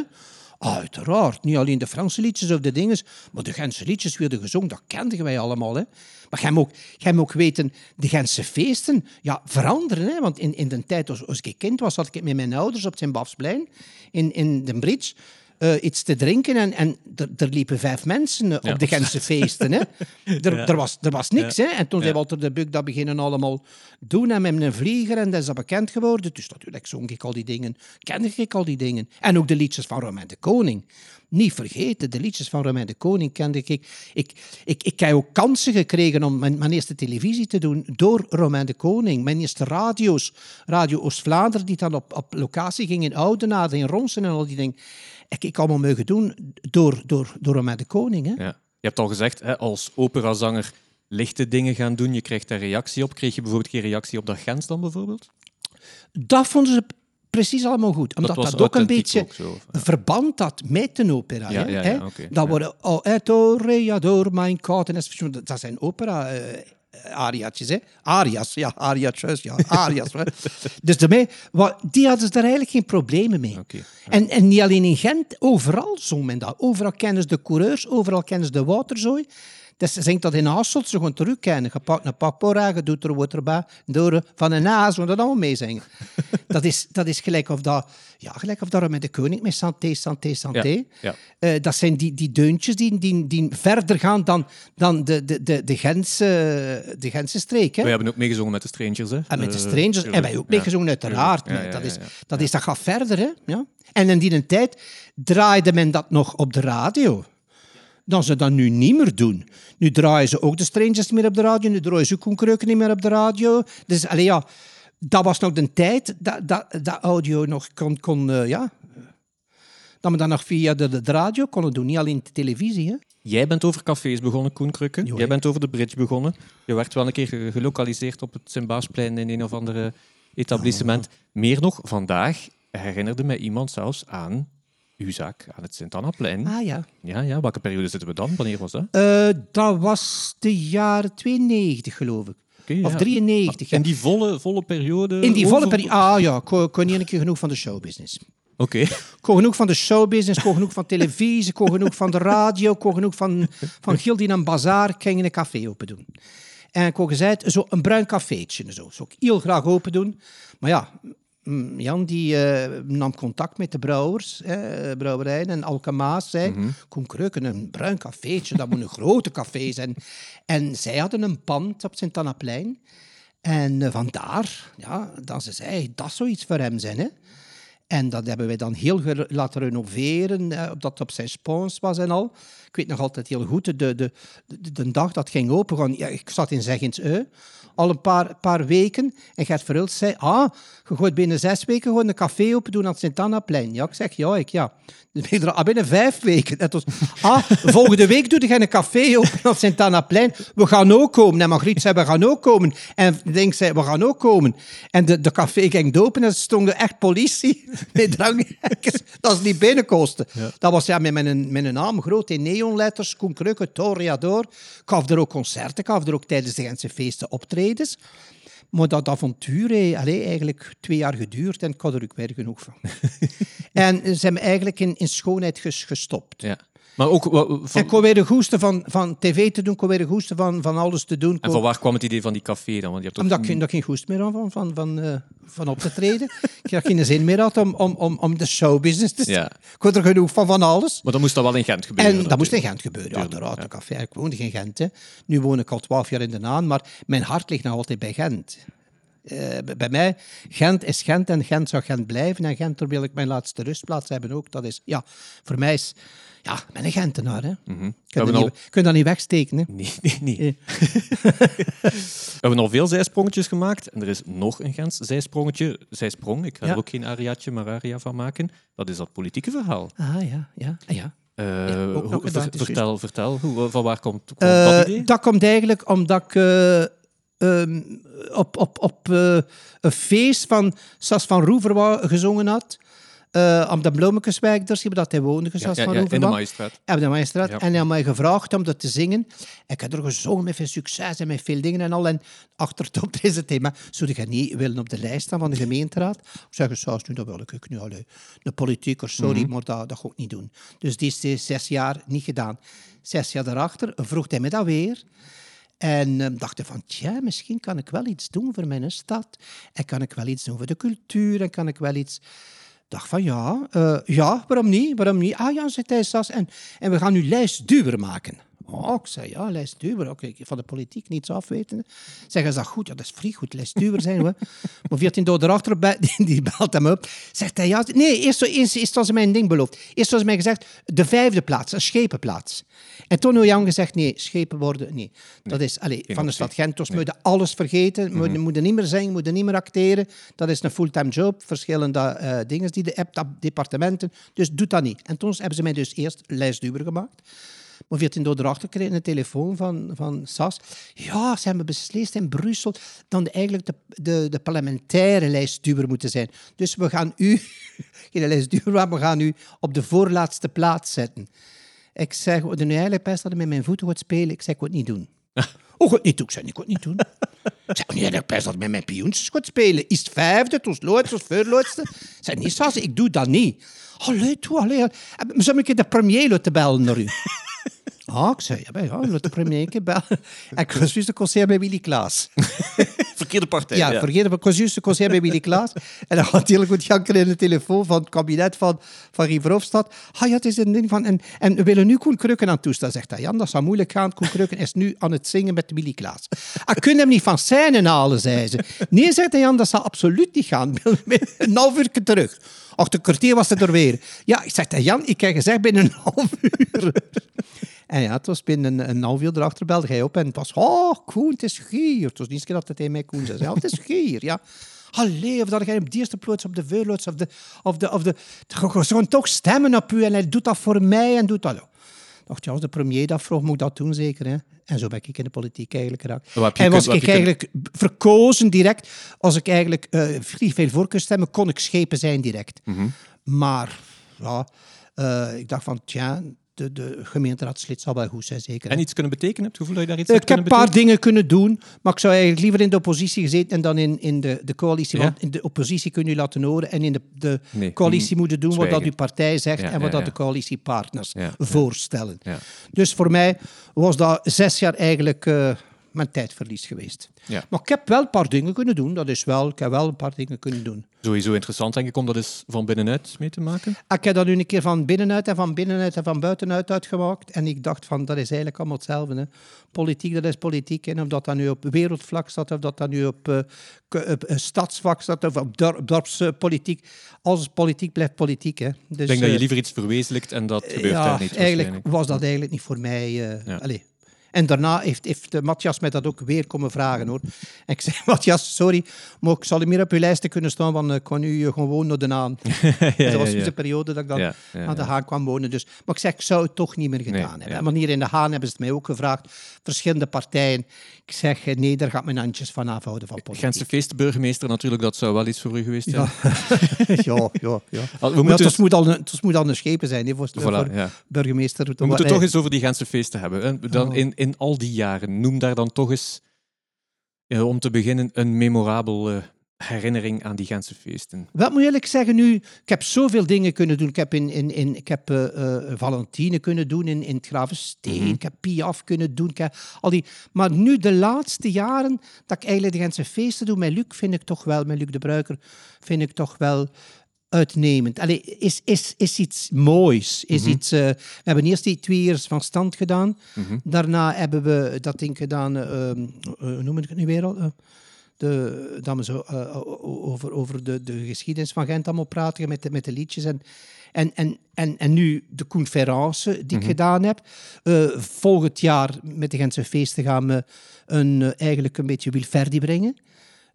S2: Uiteraard. Niet alleen de Franse liedjes of de dingen, maar de Gentse liedjes werden gezongen. Dat kenden wij allemaal. Hè? Maar jij moet, ook, ook weten, de Gentse feesten ja, veranderen. Hè? Want in, in de tijd, als, als ik kind was, zat ik met mijn ouders op zijn Bafsplein in, in de bridge. Uh, iets te drinken en, en er, liepen vijf mensen
S1: Ja.
S2: op de Gentse feesten. Hè? Er,
S1: Ja.
S2: er, was, er was niks. Hè? En toen zei Walter de Buk dat beginnen allemaal doen en met een vlieger en dat is dat bekend geworden. Dus natuurlijk zong ik al die dingen, kende ik al die dingen. En ook de liedjes van Romein de Koning. Niet vergeten, de liedjes van Romein de Koning kende ik. Ik, ik, ik, ik heb ook kansen gekregen om mijn, mijn eerste televisie te doen door Romein de Koning. Mijn eerste radio's, Radio Oost-Vlaanderen, die dan op, op locatie ging in Oudenaarde, in Ronsen en al die dingen. Heb ik allemaal mogen doen door, door, door Romein de Koning. Hè?
S1: Ja. Je hebt al gezegd, hè, als operazanger lichte dingen gaan doen, je krijgt daar reactie op. Kreeg je bijvoorbeeld geen reactie op dat Gens dan bijvoorbeeld?
S2: Dat vonden ze precies allemaal goed. Omdat dat, ook een beetje
S1: ook zo,
S2: een verband had met een opera.
S1: Ja,
S2: hè,
S1: ja,
S2: hè. Dat worden oh, Ettore, door mijn God. En dat zijn opera... eh, ariaatjes, hè? Arias, ja, ariatjes, ja, arias. dus daarmee, wat, die hadden ze daar eigenlijk geen problemen mee.
S1: Ja.
S2: En, en niet alleen in Gent, overal zong men dat. Overal kennen ze de coureurs, overal kennen ze de waterzooi. Dus ze zingt dat in Hasselt, ze gewoon terugkennen. Je pakt een pakpora, je doet er wat erbij, door van een naas, we dat allemaal meezingen. dat, is, dat is gelijk of dat, ja, gelijk of dat met de koning, met santé, santé, santé.
S1: Ja, ja.
S2: Eh, dat zijn die, die deuntjes die, die, die verder gaan dan, dan de, de, de, de, Gentse, de Gentse streek. Hè?
S1: Wij hebben ook meegezongen met de Strangers. Hè?
S2: En met de
S1: Eh,
S2: Strangers. en wij ook
S1: Ja,
S2: meegezongen, uiteraard.
S1: Ja, ja,
S2: dat, is, dat, is, dat gaat verder. Hè? Ja. En in die tijd draaide men dat nog op de radio. Dan ze dat nu niet meer doen. Nu draaien ze ook de Strangers niet meer op de radio. Nu draaien ze ook niet meer op de radio. Dus allee, ja, dat was nog de tijd dat, dat, dat audio nog kon... kon eh, ja, dat we dat nog via de, de radio konden doen. Niet alleen de televisie. Hè?
S1: Jij bent over cafés begonnen, Koen Krukke.
S2: Jo,
S1: Jij bent over de bridge begonnen. Je werd wel een keer ge- gelokaliseerd op het Sint-Baasplein in een of andere etablissement. Meer nog, vandaag herinnerde mij iemand zelfs aan uw zaak aan het Sint-Annaplein.
S2: Ah ja.
S1: Ja, ja, welke periode zitten we dan? Wanneer was dat?
S2: Eh, dat was de jaren 92, geloof ik. Of
S1: ja.
S2: 93. ja.
S1: In die volle, volle periode?
S2: In die volle periode. Ah ja, ik kon- niet een keer genoeg van de showbusiness.
S1: Oké.
S2: Ik kon genoeg van de showbusiness, kon genoeg van televisie, kon genoeg van de radio, kon genoeg van, van Gildien en Bazaar. Ik ging een café open doen. En ik had gezegd, zo een bruin cafeetje. en Zo zou ik heel graag open doen. Maar ja, Jan die eh, nam contact met de brouwers, hè, brouwerijen en Alkemaas zei, Koen Kreuken, een bruin cafeetje, dat moet een grote café zijn. En zij hadden een pand op Sint-Annaplein. En eh, vandaar, ja, dat ze zei, dat zou iets voor hem zijn. Hè? En dat hebben wij dan heel ge- laten renoveren, eh, dat het op zijn spons was en al. Ik weet nog altijd heel goed, de, de, de, de dag dat ging open, gewoon, ja, ik zat in Zeggens Eu, al een paar, paar weken. En Gert Verhulst zei, ah, je gooit binnen zes weken gewoon een café open doen aan het Sint-Annaplein. Ja, ik zeg, ja, ik, ja. Dus ben er- ah, binnen vijf weken. Dat was, ah, volgende week doe je een café open aan het Sint-Annaplein. We gaan ook komen. En Margriet zei, we gaan ook komen. En Dink zei, we gaan ook komen. En de, de café ging open en er stond echt politie met dranghekjes. Dat is niet binnenkosten. Dat was ja, met mijn, mijn naam groot in neonletters. Koen Krukke, Toreador. Ik gaf er ook concerten. Ik gaf er ook tijdens de Gentse feesten optredens. Maar dat avontuur heeft eigenlijk twee jaar geduurd en ik had er ook weer genoeg van. en ze hebben eigenlijk in, in schoonheid ges- gestopt.
S1: Ja. Maar ook wa- van,
S2: En ik kon weer de goesten van, van tv te doen, ik kon weer de goesten van, van alles te doen.
S1: En van waar kwam het idee van die café dan? Want je hebt toch-
S2: omdat ik, dat geen goest meer had van, van, van, eh, van op te treden. ik had geen zin meer had om, om, om, om de showbusiness te
S1: Ja.
S2: Ik had er genoeg van van alles.
S1: Maar dan moest dat wel in Gent gebeuren.
S2: En dat moest in. Gent gebeuren, uiteraard. De café. Ik woonde in Gent. Hè. Nu woon ik al twaalf jaar in de Naan, maar mijn hart ligt nog altijd bij Gent. Eh, bij mij, Gent is Gent en Gent zou Gent blijven. En Gent, daar wil ik mijn laatste rustplaats hebben ook. Dat is, ja, voor mij is, ja, ik ben een Gentenaar. Hè. Kun,
S1: We
S2: je
S1: hebben
S2: niet,
S1: al-
S2: kun je dat niet wegsteken. Hè.
S1: Nee, nee, nee. We hebben al veel zijsprongetjes gemaakt. En er is nog een Gens zijsprongetje. Zijsprong, ik ga
S2: Ja.
S1: er ook geen ariaatje, maar aria van maken. Dat is dat politieke verhaal.
S2: Ah ja, ja, ah, ja.
S1: Eh, hoe- ver-
S2: is
S1: vertel, vertel. Hoe, van waar komt, komt
S2: Eh,
S1: dat idee?
S2: dat komt eigenlijk omdat ik eh, ehm, op, op, op een feest van Sas van Roever gezongen had. Eh op de je dat hij woonde,
S1: Ja,
S2: Sas
S1: ja,
S2: van
S1: ja,
S2: Roever.
S1: in de
S2: wa.
S1: Maaistraat.
S2: Op de Maaistraat.
S1: Ja.
S2: En hij had mij gevraagd om dat te zingen. Ik heb er gezongen met veel succes en met veel dingen en al. En achter het optreden het thema, zou je niet willen op de lijst staan van de gemeenteraad? Ik zeg, Sas, nu dat wil ik ook nu. Allee. De politieker, sorry,
S1: Mhm.
S2: maar dat, dat ga ik niet doen. Dus die is zes jaar niet gedaan. Zes jaar daarachter vroeg hij me dat weer. En eh, dacht hij van, tja, misschien kan ik wel iets doen voor mijn stad. En kan ik wel iets doen voor de cultuur. En kan ik wel iets... dacht van, ja, eh, ja, waarom niet? Waarom niet? Ah ja, zei Sas. En, en we gaan nu lijstduwer maken. Oh, ik zei, ja, lijstduwer. Oké, van de politiek niets afweten. Zeggen ze dat goed? Ja, dat is vrij goed, lijstduwer zijn we. maar 14 door erachter, die, die belt hem op. Zegt hij, ja, nee, eerst, eerst, eerst was mijn ding beloofd. Eerst was mij gezegd, de vijfde plaats, een schepenplaats. En toen Jan gezegd, nee, schepen worden, nee. Dat is, allez, van de stad Gent, dus moeten alles vergeten. We moeten niet meer zingen, moeten niet meer acteren. Dat is een fulltime job, verschillende eh, dingen die de dat- departementen. Dus doe dat niet. En toen hebben ze mij dus eerst lijstduwer gemaakt. Maar 14 door erachter kreeg een telefoon van, van SAS. Ja, ze hebben beslist in Brussel dat de, eigenlijk de, de, de parlementaire lijstduwer moeten zijn. Dus we gaan u, geen lijstduwer, maar we gaan u op de voorlaatste plaats zetten. Ik zeg, de nu eigenlijk best dat met mijn voeten gaat spelen. Ik zeg, ik wil het niet doen. Oh, goed niet doen. Ik zei, ik wil het niet doen. Ik zeg, nee, ik best dat met mijn pioentjes gaat spelen. Is het vijfde, toen loodste, toen voorloodste. Ik zeg, nee, Sas, ik doe dat niet. Allee, toe, allee. Zou ik de premier laten bellen naar u? Ah, ik zei, ja, ja, de premier. En ik was juist de concert bij Willy Klaas.
S3: Verkeerde partij.
S2: Ja, het, ik was juist de concert bij Willy Klaas. En dan had heel goed janken in de telefoon van het kabinet van, van Guy Verhofstadt. Ah ja, het is een ding van... En, en we willen nu Koen Krukken aan toestaan. Zegt hij, Jan, dat zou moeilijk gaan. Koen Krukken is nu aan het zingen met Willy Klaas. Ah, kun hem niet van scène halen, zei ze. Nee, zegt hij, Jan, dat zal absoluut niet gaan. Een half uur terug. Ach, de kwartier was het er weer. Ja, ik zeg, Jan, ik heb gezegd binnen een half uur. En ja, het was binnen een, een half uur erachter belde hij op en het was, oh, Koen, het is gier. Het was niet eens dat tegen mij Koen zei. Ja, het is gier, ja. Allee, of dat jij op de eerste plaats op de voorloods of de... Of de, of de gaan toch stemmen op u en hij doet dat voor mij en doet dat. Ik dacht, ja, als de premier dat vroeg, moet ik dat doen zeker. Hè? En zo ben ik in de politiek eigenlijk geraakt. En was ik eigenlijk verkozen direct. Als ik eigenlijk vrij veel voor kon stemmen, kon ik schepen zijn direct.
S3: Mhm.
S2: Maar ja, eh, ik dacht van, tja, de, de gemeenteraadslid zal wel goed zijn, zeker.
S3: En iets kunnen betekenen? Heb je gevoel dat je daar iets hebt
S2: ik heb een paar
S3: betekenen?
S2: dingen kunnen doen, maar ik zou eigenlijk liever in de oppositie gezeten en dan in, in de, de coalitie.
S3: Ja?
S2: Want in de oppositie kun je laten horen en in de, de
S3: Nee,
S2: coalitie
S3: mm,
S2: moeten doen wat dat uw partij zegt
S3: Ja,
S2: en wat
S3: ja,
S2: dat de coalitiepartners voorstellen. Dus voor mij was dat zes jaar eigenlijk eh, mijn tijdverlies geweest.
S3: Ja.
S2: Maar ik heb wel een paar dingen kunnen doen, dat is wel. Ik heb wel een paar dingen kunnen doen.
S3: Sowieso interessant, denk ik, om dat eens van binnenuit mee te maken.
S2: Ik heb dat nu een keer van binnenuit en van binnenuit en van buitenuit uitgemaakt. En ik dacht van, dat is eigenlijk allemaal hetzelfde. Hè. Politiek, dat is politiek. En of dat dan nu op wereldvlak staat, of dat dan nu op, k- op eh, stadsvlak staat, of op dor- dorpspolitiek. Alles politiek blijft politiek. Hè. Dus,
S3: Ik denk dat je
S2: eh,
S3: liever iets verwezenlijkt en dat gebeurt
S2: ja,
S3: daar niet
S2: eigenlijk was dat eigenlijk niet voor mij.
S3: Ja.
S2: allee. En daarna heeft, heeft eh, Matthias mij dat ook weer komen vragen hoor. En ik zei, Matthias, sorry, maar ik zal meer op uw lijsten kunnen staan, want eh, ik kan nu eh, gewoon naar de Haan.
S3: ja,
S2: dat was
S3: ja,
S2: dus
S3: ja.
S2: de periode dat ik dan
S3: Ja, ja,
S2: aan de. Haan kwam wonen. Dus, maar ik zeg, ik zou het toch niet meer gedaan
S3: Nee,
S2: hebben.
S3: ja.
S2: Want hier in de Haan hebben ze het mij ook gevraagd. Verschillende partijen. Ik zeg, nee, daar gaat mijn handjes van afhouden van politiek.
S3: Gentse feestburgemeester natuurlijk, dat zou wel iets voor u geweest zijn.
S2: Ja, ja, ja.
S3: We
S2: Maar
S3: moeten,
S2: het moet al een, het moet al een schepen zijn hè, voor,
S3: Voilà,
S2: voor
S3: ja.
S2: burgemeester.
S3: we moeten
S2: Eh,
S3: toch eens over die Gentse feesten hebben. hè. Dan
S2: Oh.
S3: in, in al die jaren, noem daar dan toch eens, eh, om te beginnen, een memorabel eh, herinnering aan die Gentse feesten.
S2: Wat moet je eerlijk zeggen nu? Ik heb zoveel dingen kunnen doen. Ik heb, in, in, in, ik heb eh, Valentine kunnen doen in, in het Gravensteen.
S3: Mhm.
S2: Ik heb Piaf kunnen doen. Ik heb al die... Maar nu, de laatste jaren, dat ik eigenlijk de Gentse feesten doe met Luc, vind ik toch wel, met Luc de Bruiker, vind ik toch wel uitnemend. Allee, is, is, is iets moois. Is
S3: Mhm.
S2: iets, eh, we hebben eerst die twee years van stand gedaan.
S3: Mhm.
S2: Daarna hebben we dat ding gedaan, eh, ehm, eh, hoe noem ik het nu weer al? De, dat we zo over, over de, de geschiedenis van Gent allemaal praten met de, met de liedjes. En, en, en, en, en nu de conferentie die ik gedaan heb. Volgend jaar met de Gentse feesten gaan we een, eigenlijk een beetje Wilferdi brengen.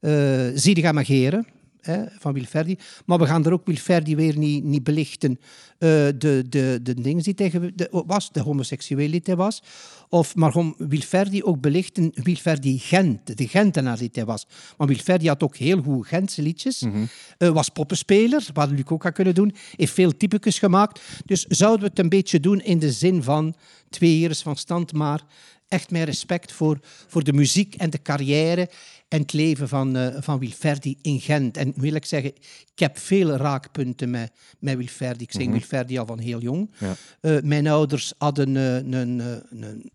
S2: Uh, Ziediga Mageren hè, van Wilferdi. Maar we gaan er ook Wilferdi weer niet, niet belichten. eh, de, de, de dingen die tegen de, was, de homoseksualiteit was. Of, maar gewoon Wilferdi ook belichten, Wilferdi Gent, de Gentenaar die hij was. Maar Wilferdi had ook heel goed Gentse liedjes. Eh, was poppenspeler, wat Luc ook had kunnen doen. Heeft veel typetjes gemaakt. Dus zouden we het een beetje doen in de zin van twee heers van stand, maar echt met respect voor, voor de muziek en de carrière en het leven van, eh, van Wilferdi in Gent. En wil ik zeggen, ik heb veel raakpunten met, met Wilferdi. Ik zing Wilferdi al van heel jong.
S3: Ja.
S2: Eh, mijn ouders hadden een, een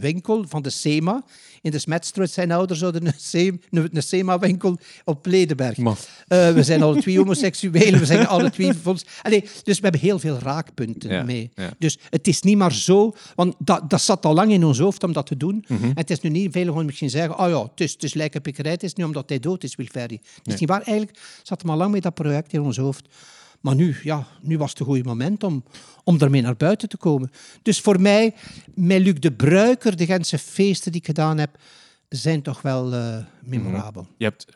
S2: winkel van de SEMA. In de Smetstraat zijn ouders hadden een, Sem- een, een SEMA-winkel op Ledenberg. Eh, we zijn alle twee homoseksuelen, we zijn alle twee... Allee, dus we hebben heel veel raakpunten
S3: Ja,
S2: mee.
S3: ja.
S2: Dus het is niet maar zo... Want dat, dat zat al lang in ons hoofd om dat te doen.
S3: Mhm.
S2: En het is nu niet veilig om misschien zeggen... Oh ja, het is, het is lijke pikkerij, het is niet omdat hij dood is, Wilferdi. Het is niet waar. Eigenlijk zat hem al lang met dat project in ons hoofd. Maar nu, ja, nu was het een goed moment om, om ermee naar buiten te komen. Dus voor mij, met Luc de Bruiker, de Gentse feesten die ik gedaan heb, zijn toch wel eh, memorabel.
S3: Je hebt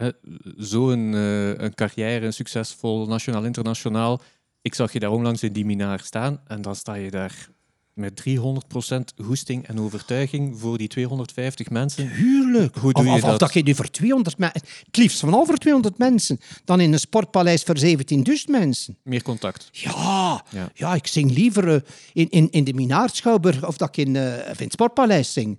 S3: zo'n eh, een carrière, een succesvol nationaal, internationaal. Ik zag je daar onlangs in die minaar staan en dan sta je daar met 300% goesting en overtuiging voor die 250 mensen.
S2: Tuurlijk.
S3: Hoe doe
S2: of,
S3: je
S2: of, of
S3: dat?
S2: dat je nu voor 200 mensen... Het liefst van over 200 mensen. Dan in een sportpaleis voor 17.000 mensen.
S3: Meer contact.
S2: Ja,
S3: Ja.
S2: ja. ik zing liever eh, in, in, in de Minaarschouwburg of dat ik in, in het Sportpaleis zing.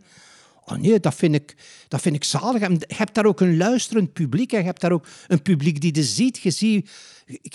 S2: Oh nee, dat vind, ik, dat vind ik zalig. En je hebt daar ook een luisterend publiek. En je hebt daar ook een publiek die de ziet. Je ziet,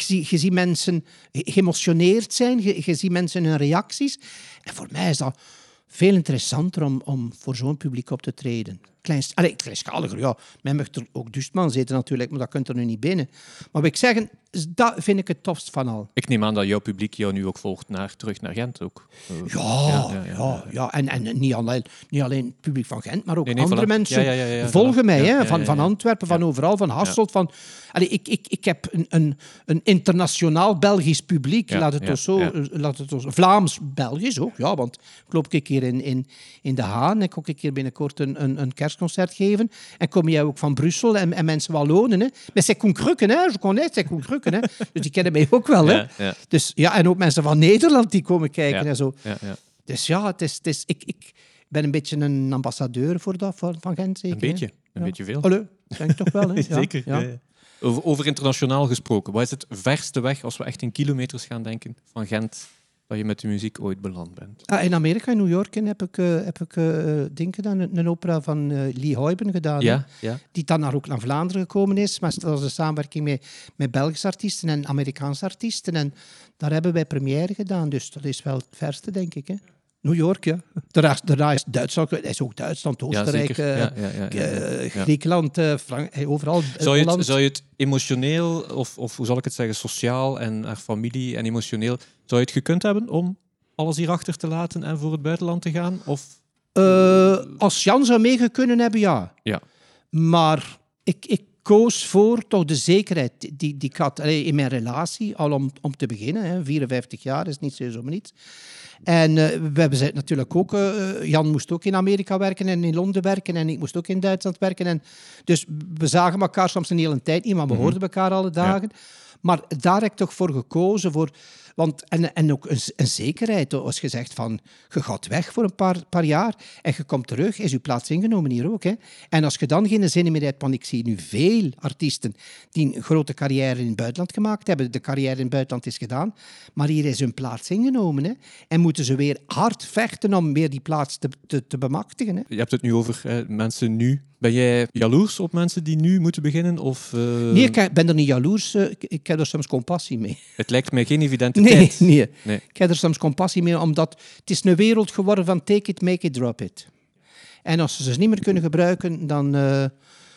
S2: je ziet mensen geëmotioneerd zijn. Je, je ziet mensen hun reacties. En voor mij is dat veel interessanter om, om voor zo'n publiek op te treden. Klein, allee, kleinschaliger, ja. Men mag er ook Dustman zitten natuurlijk, maar dat kunt er nu niet binnen. Maar wat ik zeggen, is- dat vind ik het tofst van al.
S1: Ik neem aan dat jouw publiek jou nu ook volgt naar, terug naar Gent ook. Eh,
S2: Ja, ja,
S1: ja,
S2: ja,
S1: ja.
S2: En, en niet, alleen, niet alleen het publiek van Gent, maar ook
S1: Nee, nee,
S2: andere
S1: voilà.
S2: mensen volgen mij. Hè, van, van. Antwerpen, van overal, van Hasselt. Van, allee, ik, ik, ik heb een, een, een internationaal Belgisch publiek, laat het ons zo, eh, laat het ons, Vlaams-Belgisch ook, ja, want ik loop een keer in, in, in De Haan, ik ook een keer binnenkort een, een, een kerstconcert geven. En kom jij ook van Brussel en, en mensen Wallonen. Hè. Maar c'est Koenkrukken, hè, je connais, c'est Koenkrukken. Hè. Dus die kennen mij ook wel. Hè.
S1: Ja, ja,
S2: Dus, ja, en ook mensen van Nederland die komen kijken
S1: Ja.
S2: en zo.
S1: ja, ja.
S2: Dus ja, het is, het is, ik, ik ben een beetje een ambassadeur voor dat, van, van Gent, zeker.
S1: Een beetje.
S2: hè?
S1: Een
S2: Ja.
S1: beetje veel.
S2: Allee, denk toch wel, hè? Ja,
S1: Zeker.
S2: Ja.
S1: ja, ja. Over, over internationaal gesproken, wat is het verste weg, als we echt in kilometers gaan denken, van Gent, dat je met de muziek ooit beland bent?
S2: Ah, in Amerika, in New York, in, heb ik, eh, heb ik eh, ding gedaan, een, een opera van eh, Lee Huyben gedaan.
S1: ja.
S2: Die dan naar, ook naar Vlaanderen gekomen is. Maar dat was een samenwerking met, met Belgische artiesten en Amerikaanse artiesten. En daar hebben wij première gedaan. Dus dat is wel het verste, denk ik. Hè? New York, ja. Daarna, is Duitsland, dat is ook Duitsland, Oostenrijk, eh,
S1: Ja, ja, ja, ja, ja.
S2: eh,
S1: Ja.
S2: Griekenland, eh, Frank- eh, overal.
S1: Zou je, het, zou je het emotioneel, of, of hoe zal ik het zeggen, sociaal en familie en emotioneel, zou je het gekund hebben om alles hierachter te laten en voor het buitenland te gaan? Of
S2: Eh, als Jan zou mee kunnen hebben, ja.
S1: Ja.
S2: Maar ik, ik koos voor toch de zekerheid die, die ik had in mijn relatie, al om, om te beginnen. Hè, 54 jaar is niet zo zomaar niet. En eh, we hebben ze natuurlijk ook... eh, Jan moest ook in Amerika werken en in Londen werken en ik moest ook in Duitsland werken. En dus we zagen elkaar soms een hele tijd niet, maar we hoorden elkaar alle dagen. Maar daar heb ik toch voor gekozen. Voor, want, en, en ook een, een zekerheid. Als je zegt van, je gaat weg voor een paar, paar jaar en je komt terug, is je plaats ingenomen hier ook. Hè? En als je dan geen zin meer hebt, want ik zie nu veel artiesten die een grote carrière in het buitenland gemaakt hebben. De carrière in het buitenland is gedaan, maar hier is hun plaats ingenomen. Hè? En moeten ze weer hard vechten om weer die plaats te, te, te bemachtigen. Hè?
S1: je hebt het nu over eh, mensen nu. Ben jij jaloers op mensen die nu moeten beginnen? Of, eh,
S2: Nee, ik ben er niet jaloers. eh, ik heb er soms compassie mee.
S1: Het lijkt mij geen evidente
S2: Nee,
S1: tijd.
S2: nee.
S1: Nee.
S2: Ik heb er soms compassie mee, omdat het is een wereld geworden van take it, make it, drop it. En als ze ze niet meer kunnen gebruiken, dan eh,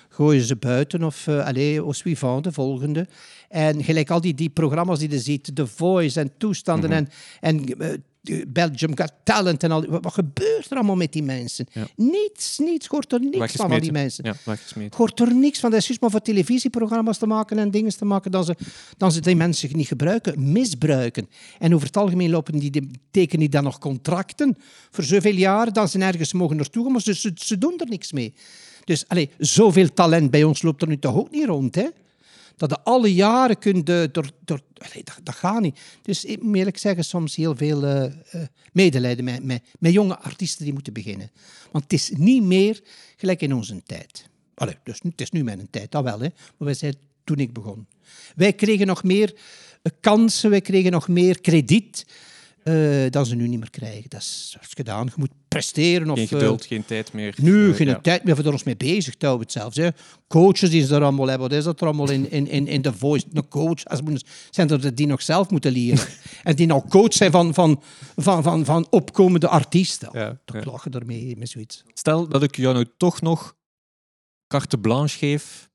S2: gooien ze buiten of uh, allez, au suivant, de volgende. En gelijk al die, die programma's die je ziet, The Voice en toestanden
S1: Mhm.
S2: en, en eh, Belgium Got Talent en al. Wat, wat gebeurt er allemaal met die mensen?
S1: Ja.
S2: Niets, niets, hoort er niks van al die mensen.
S1: Ja.
S2: Hoort er niks van. Dat is juist maar voor televisieprogramma's te maken en dingen te maken dan ze, dan ze die mensen niet gebruiken, misbruiken. En over het algemeen lopen die, tekenen die dan nog contracten voor zoveel jaar dat ze nergens mogen naartoe gaan, ze, ze, ze doen er niks mee. Dus allez, zoveel talent bij ons loopt er nu toch ook niet rond, hè? Dat je alle jaren kunt... door, door, dat, gaat niet. Dus ik moet zeggen, soms heel veel eh, eh, medelijden met, met, met jonge artiesten die moeten beginnen. Want het is niet meer gelijk in onze tijd. Allee, dus het is nu mijn tijd, dat wel. Hè. Maar wij zijn toen ik begon. Wij kregen nog meer eh, kansen, wij kregen nog meer krediet eh, dan ze nu niet meer krijgen. Dat is, dat is gedaan. Je moet presteren. Of,
S1: Geen
S2: eh,
S1: geduld, geen tijd meer.
S2: nu,
S1: Eh,
S2: geen
S1: ja.
S2: tijd meer voor ons mee bezig te houden zelfs. Hè. Coaches die ze er allemaal hebben, wat is dat er allemaal in, in, in, in The Voice? Een coach, als moeten, zijn er die nog zelf moeten leren. en die nou coach zijn van, van, van, van, van opkomende artiesten.
S1: Ja,
S2: Toch
S1: ja.
S2: lachen ermee met zoiets.
S1: Stel dat ik jou nu toch nog carte blanche geef,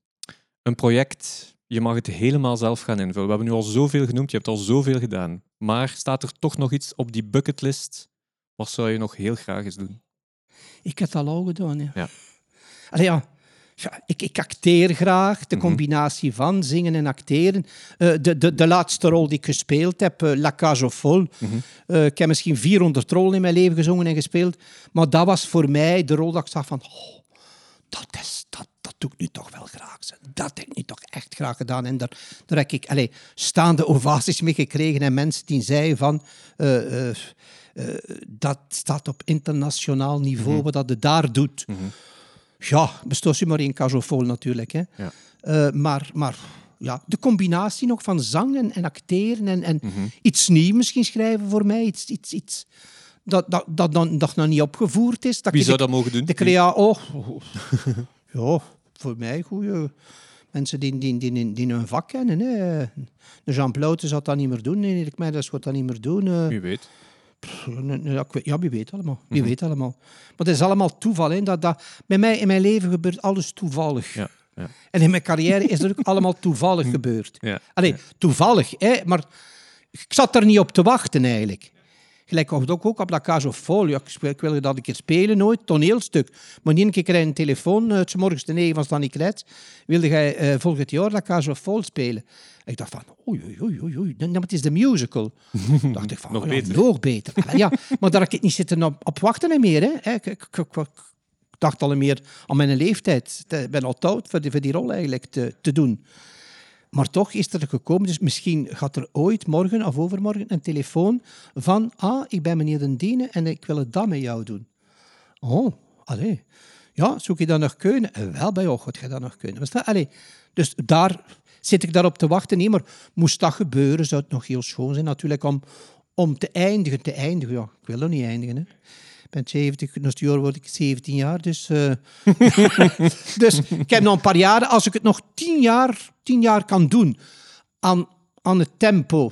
S1: een project, je mag het helemaal zelf gaan invullen. We hebben nu al zoveel genoemd, je hebt al zoveel gedaan. Maar staat er toch nog iets op die bucketlist? Wat zou je nog heel graag eens doen?
S2: Ik heb dat al gedaan, ja.
S1: Ja.
S2: Allee, ja. Ja, ik, ik acteer graag, de
S1: Mhm.
S2: combinatie van zingen en acteren. Eh, de, de, de laatste rol die ik gespeeld heb, eh, La Cage aux Folles.
S1: Mhm.
S2: Eh, ik heb misschien 400 rollen in mijn leven gezongen en gespeeld. Maar dat was voor mij de rol dat ik zag van... Oh, dat, is, dat, dat doe ik nu toch wel graag. Dat heb ik nu toch echt graag gedaan. En daar, daar heb ik allee, staande ovaties mee gekregen. En mensen die zeiden van... eh, eh, eh, dat staat op internationaal niveau, wat dat daar doet.
S1: Mhm.
S2: Ja, bestaat je maar één casofol natuurlijk. Hè.
S1: Ja.
S2: Maar maar ja, de combinatie nog van zangen en acteren en, en
S1: Mhm.
S2: iets nieuws misschien schrijven voor mij. Iets, iets, iets dat, dat, dat, dan, dat nog niet opgevoerd is. Dat
S1: Wie zou dat mogen doen?
S2: De crea oh, oh. ja, voor mij goede mensen die, die, die, die hun vak kennen. Hè. De Jean Plaute zou dat niet meer doen. Nee, ik mij dat zou dat niet meer doen. eh.
S1: Wie weet.
S2: Ja, wie weet allemaal. Wie
S3: Mhm.
S2: weet allemaal. Maar het is allemaal toeval. Hè. Dat, dat, bij mij in mijn leven gebeurt alles toevallig.
S3: Ja, ja.
S2: En in mijn carrière is dat ook allemaal toevallig gebeurd.
S3: Ja.
S2: Allee, toevallig, hè, maar ik zat er niet op te wachten eigenlijk. Gelijk ook, ook, ook op La Casa Vol. Ja, ik, speel- ik wilde dat een keer spelen, nooit, toneelstuk. Maar niet een keer krijg je een telefoon, uh, 's morgens de negen van Stanley Kret. Wilde jij eh, volgend jaar La Casa Vol spelen? En ik dacht van, oei, oei, oei, oei. Nee, maar het is de musical. dacht ik van,
S3: Nog
S2: oh ja,
S3: beter.
S2: nog beter. Ah, ja, maar daar heb ik niet zitten op, op wachten meer. Hè. Ik, ik, dacht al meer aan mijn leeftijd. Ik ben al oud voor die, voor die rol eigenlijk te, te doen. Maar toch is er gekomen, dus misschien gaat er ooit morgen of overmorgen een telefoon van ah, ik ben meneer Den Diene en ik wil het dat met jou doen. Oh, allee. Ja, zoek je dat nog kunnen? Eh, Wel, bij jou gaat je dat nog kunnen. Dus daar zit ik daarop te wachten. Nee, maar moest dat gebeuren, zou het nog heel schoon zijn natuurlijk om, om te eindigen. Te eindigen, ja, ik wil er niet eindigen. Hè. Ik ben 70, dus het jaar word ik 17 jaar. Dus, eh, dus ik heb nog een paar jaren. Als ik het nog 10 jaar, 10 jaar kan doen aan, aan het tempo.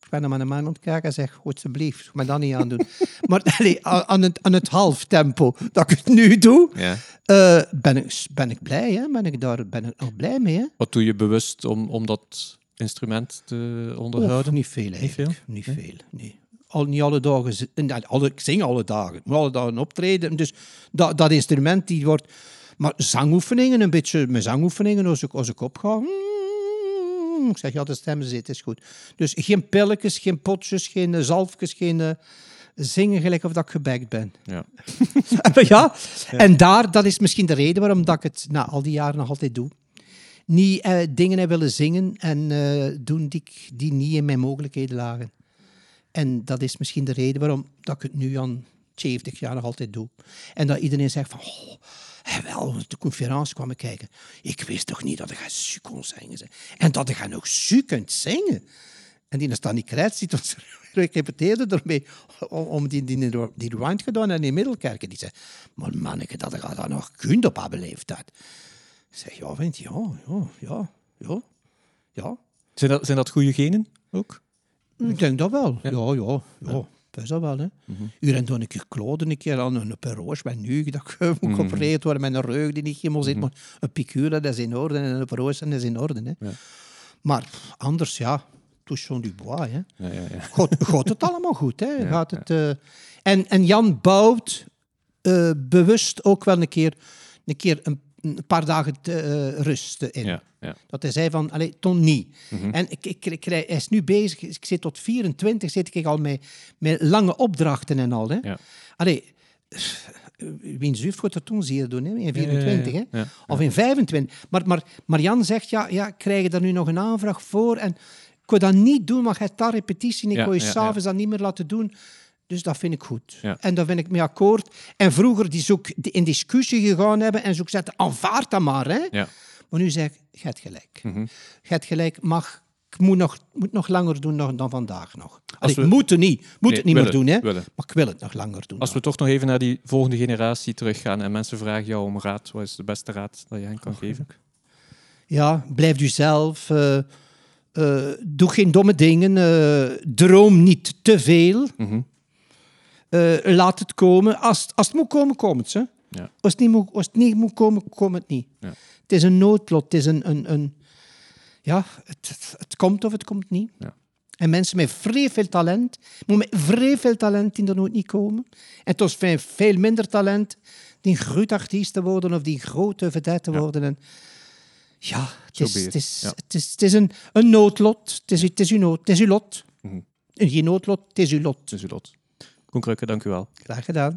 S2: Ik ben naar mijn man aan het kijken en zeg, alsjeblieft, maar dat niet aan doen. maar allee, aan, het, aan het half tempo dat ik het nu doe,
S3: Ja.
S2: eh, ben, ik, ben ik blij. Hè? Ben ik daar ben ik nog blij mee. Hè?
S3: Wat doe je bewust om, om dat instrument te onderhouden?
S2: Of niet veel eigenlijk.
S3: veel?
S2: Niet veel, nee. Al, niet alle dagen. alle, ik zing alle dagen. Ik moet alle dagen optreden. Dus dat, dat instrument die wordt... Maar zangoefeningen, een beetje met zangoefeningen als ik, als ik opga. mm, Ik zeg, ja, de stem zit, is goed. Dus geen pilletjes, geen potjes, geen eh, zalfjes, geen... eh, zingen gelijk of dat ik gebekt ben.
S3: Ja.
S2: Ja, en daar, dat is misschien de reden waarom dat ik het na al die jaren nog altijd doe. Niet eh, dingen willen zingen en eh, doen die, die niet in mijn mogelijkheden lagen. En dat is misschien de reden waarom dat ik het nu aan 70 jaar nog altijd doe. En dat iedereen zegt van, oh, wel, de conferentie kwam ik kijken. Ik wist toch niet dat ik zo kon zingen. En dat ik nog zo kunt zingen. En die staan niet krijt ziet ons repeteerde ermee om, die, die, die rewind gedaan en in Middelkerken. Die zei, maar manneke, dat ik dat nog kunt op haar leeftijd. Ik zeg, ja, vind ja, ja, ja, ja.
S3: Zijn, dat, zijn dat goede genen ook?
S2: Ik denk dat wel. Ja, ja, ja. ja. Dat is dat wel, hè. U rent dan een keer kloden, een keer aan een peroos met nu, dat moet mm geopereerd worden met een reuk die niet helemaal zit, maar een piqûre, dat is in orde, en een peroos, dat is in orde, hè.
S3: Ja.
S2: Maar anders, ja, touchons du bois, hè.
S3: Ja, ja,
S2: gaat het allemaal goed, hè? Gaat het, eh, en, en Jan bouwt eh, bewust ook wel een keer een, keer een, een paar dagen te, eh, rust in.
S3: ja, ja.
S2: Dat hij zei van, allee, ton niet.
S3: Mhm.
S2: En ik, ik, ik, hij is nu bezig, ik zit tot 24, zit ik al met, met lange opdrachten en al. Hè.
S3: Ja.
S2: Allee, wie juf gaat dat toen zeer doen, hè? in 24,
S3: Ja, ja, ja.
S2: hè? Of in 25. Maar, maar, maar Jan zegt, ja, ja, krijg je daar nu nog een aanvraag voor? En ik wil dat niet doen, maar je hebt daar repetitie en ik wil je s'avonds dat niet meer laten doen. Dus dat vind ik goed.
S3: Ja.
S2: En daar ben ik mee akkoord. En vroeger die zoek in discussie gegaan hebben en zoek zetten, aanvaard dat maar. Hè?
S3: Ja.
S2: Maar nu zeg ik, je gelijk. Je hebt gelijk, mag, ik moet nog, moet nog langer doen dan, dan vandaag nog. Allee,
S3: we-
S2: ik moet het niet, moet
S3: Nee,
S2: het niet
S3: willen,
S2: meer doen, hè?
S3: willen.
S2: maar ik wil het nog langer doen.
S3: Als we toch nog even naar die volgende generatie teruggaan en mensen vragen jou om raad, wat is de beste raad dat je hen kan geven?
S2: Ja, blijf jezelf. eh eh, doe geen domme dingen. eh, droom niet te veel.
S3: Mhm.
S2: Eh, laat het komen. Als, als het moet komen, komt het. Hè?
S3: Ja.
S2: Als, het niet moet, als het niet moet komen, komt het niet.
S3: Ja.
S2: Het is een noodlot. Het is een... een, een ja, het, het, het komt of het komt niet.
S3: Ja.
S2: En mensen met vrij veel talent, met vrij veel talent die er nooit niet komen. En tot veel, veel minder talent die groot artiest te worden of die grote vedette te
S3: Ja.
S2: worden. En ja, het is, het is,
S3: Ja.
S2: het is, het is een, een noodlot. Het is, het is uw nood, het is uw lot.
S3: Mhm.
S2: Geen noodlot, het is uw lot.
S3: Dus u lot. Koen Krukke, dank u wel.
S2: Graag gedaan.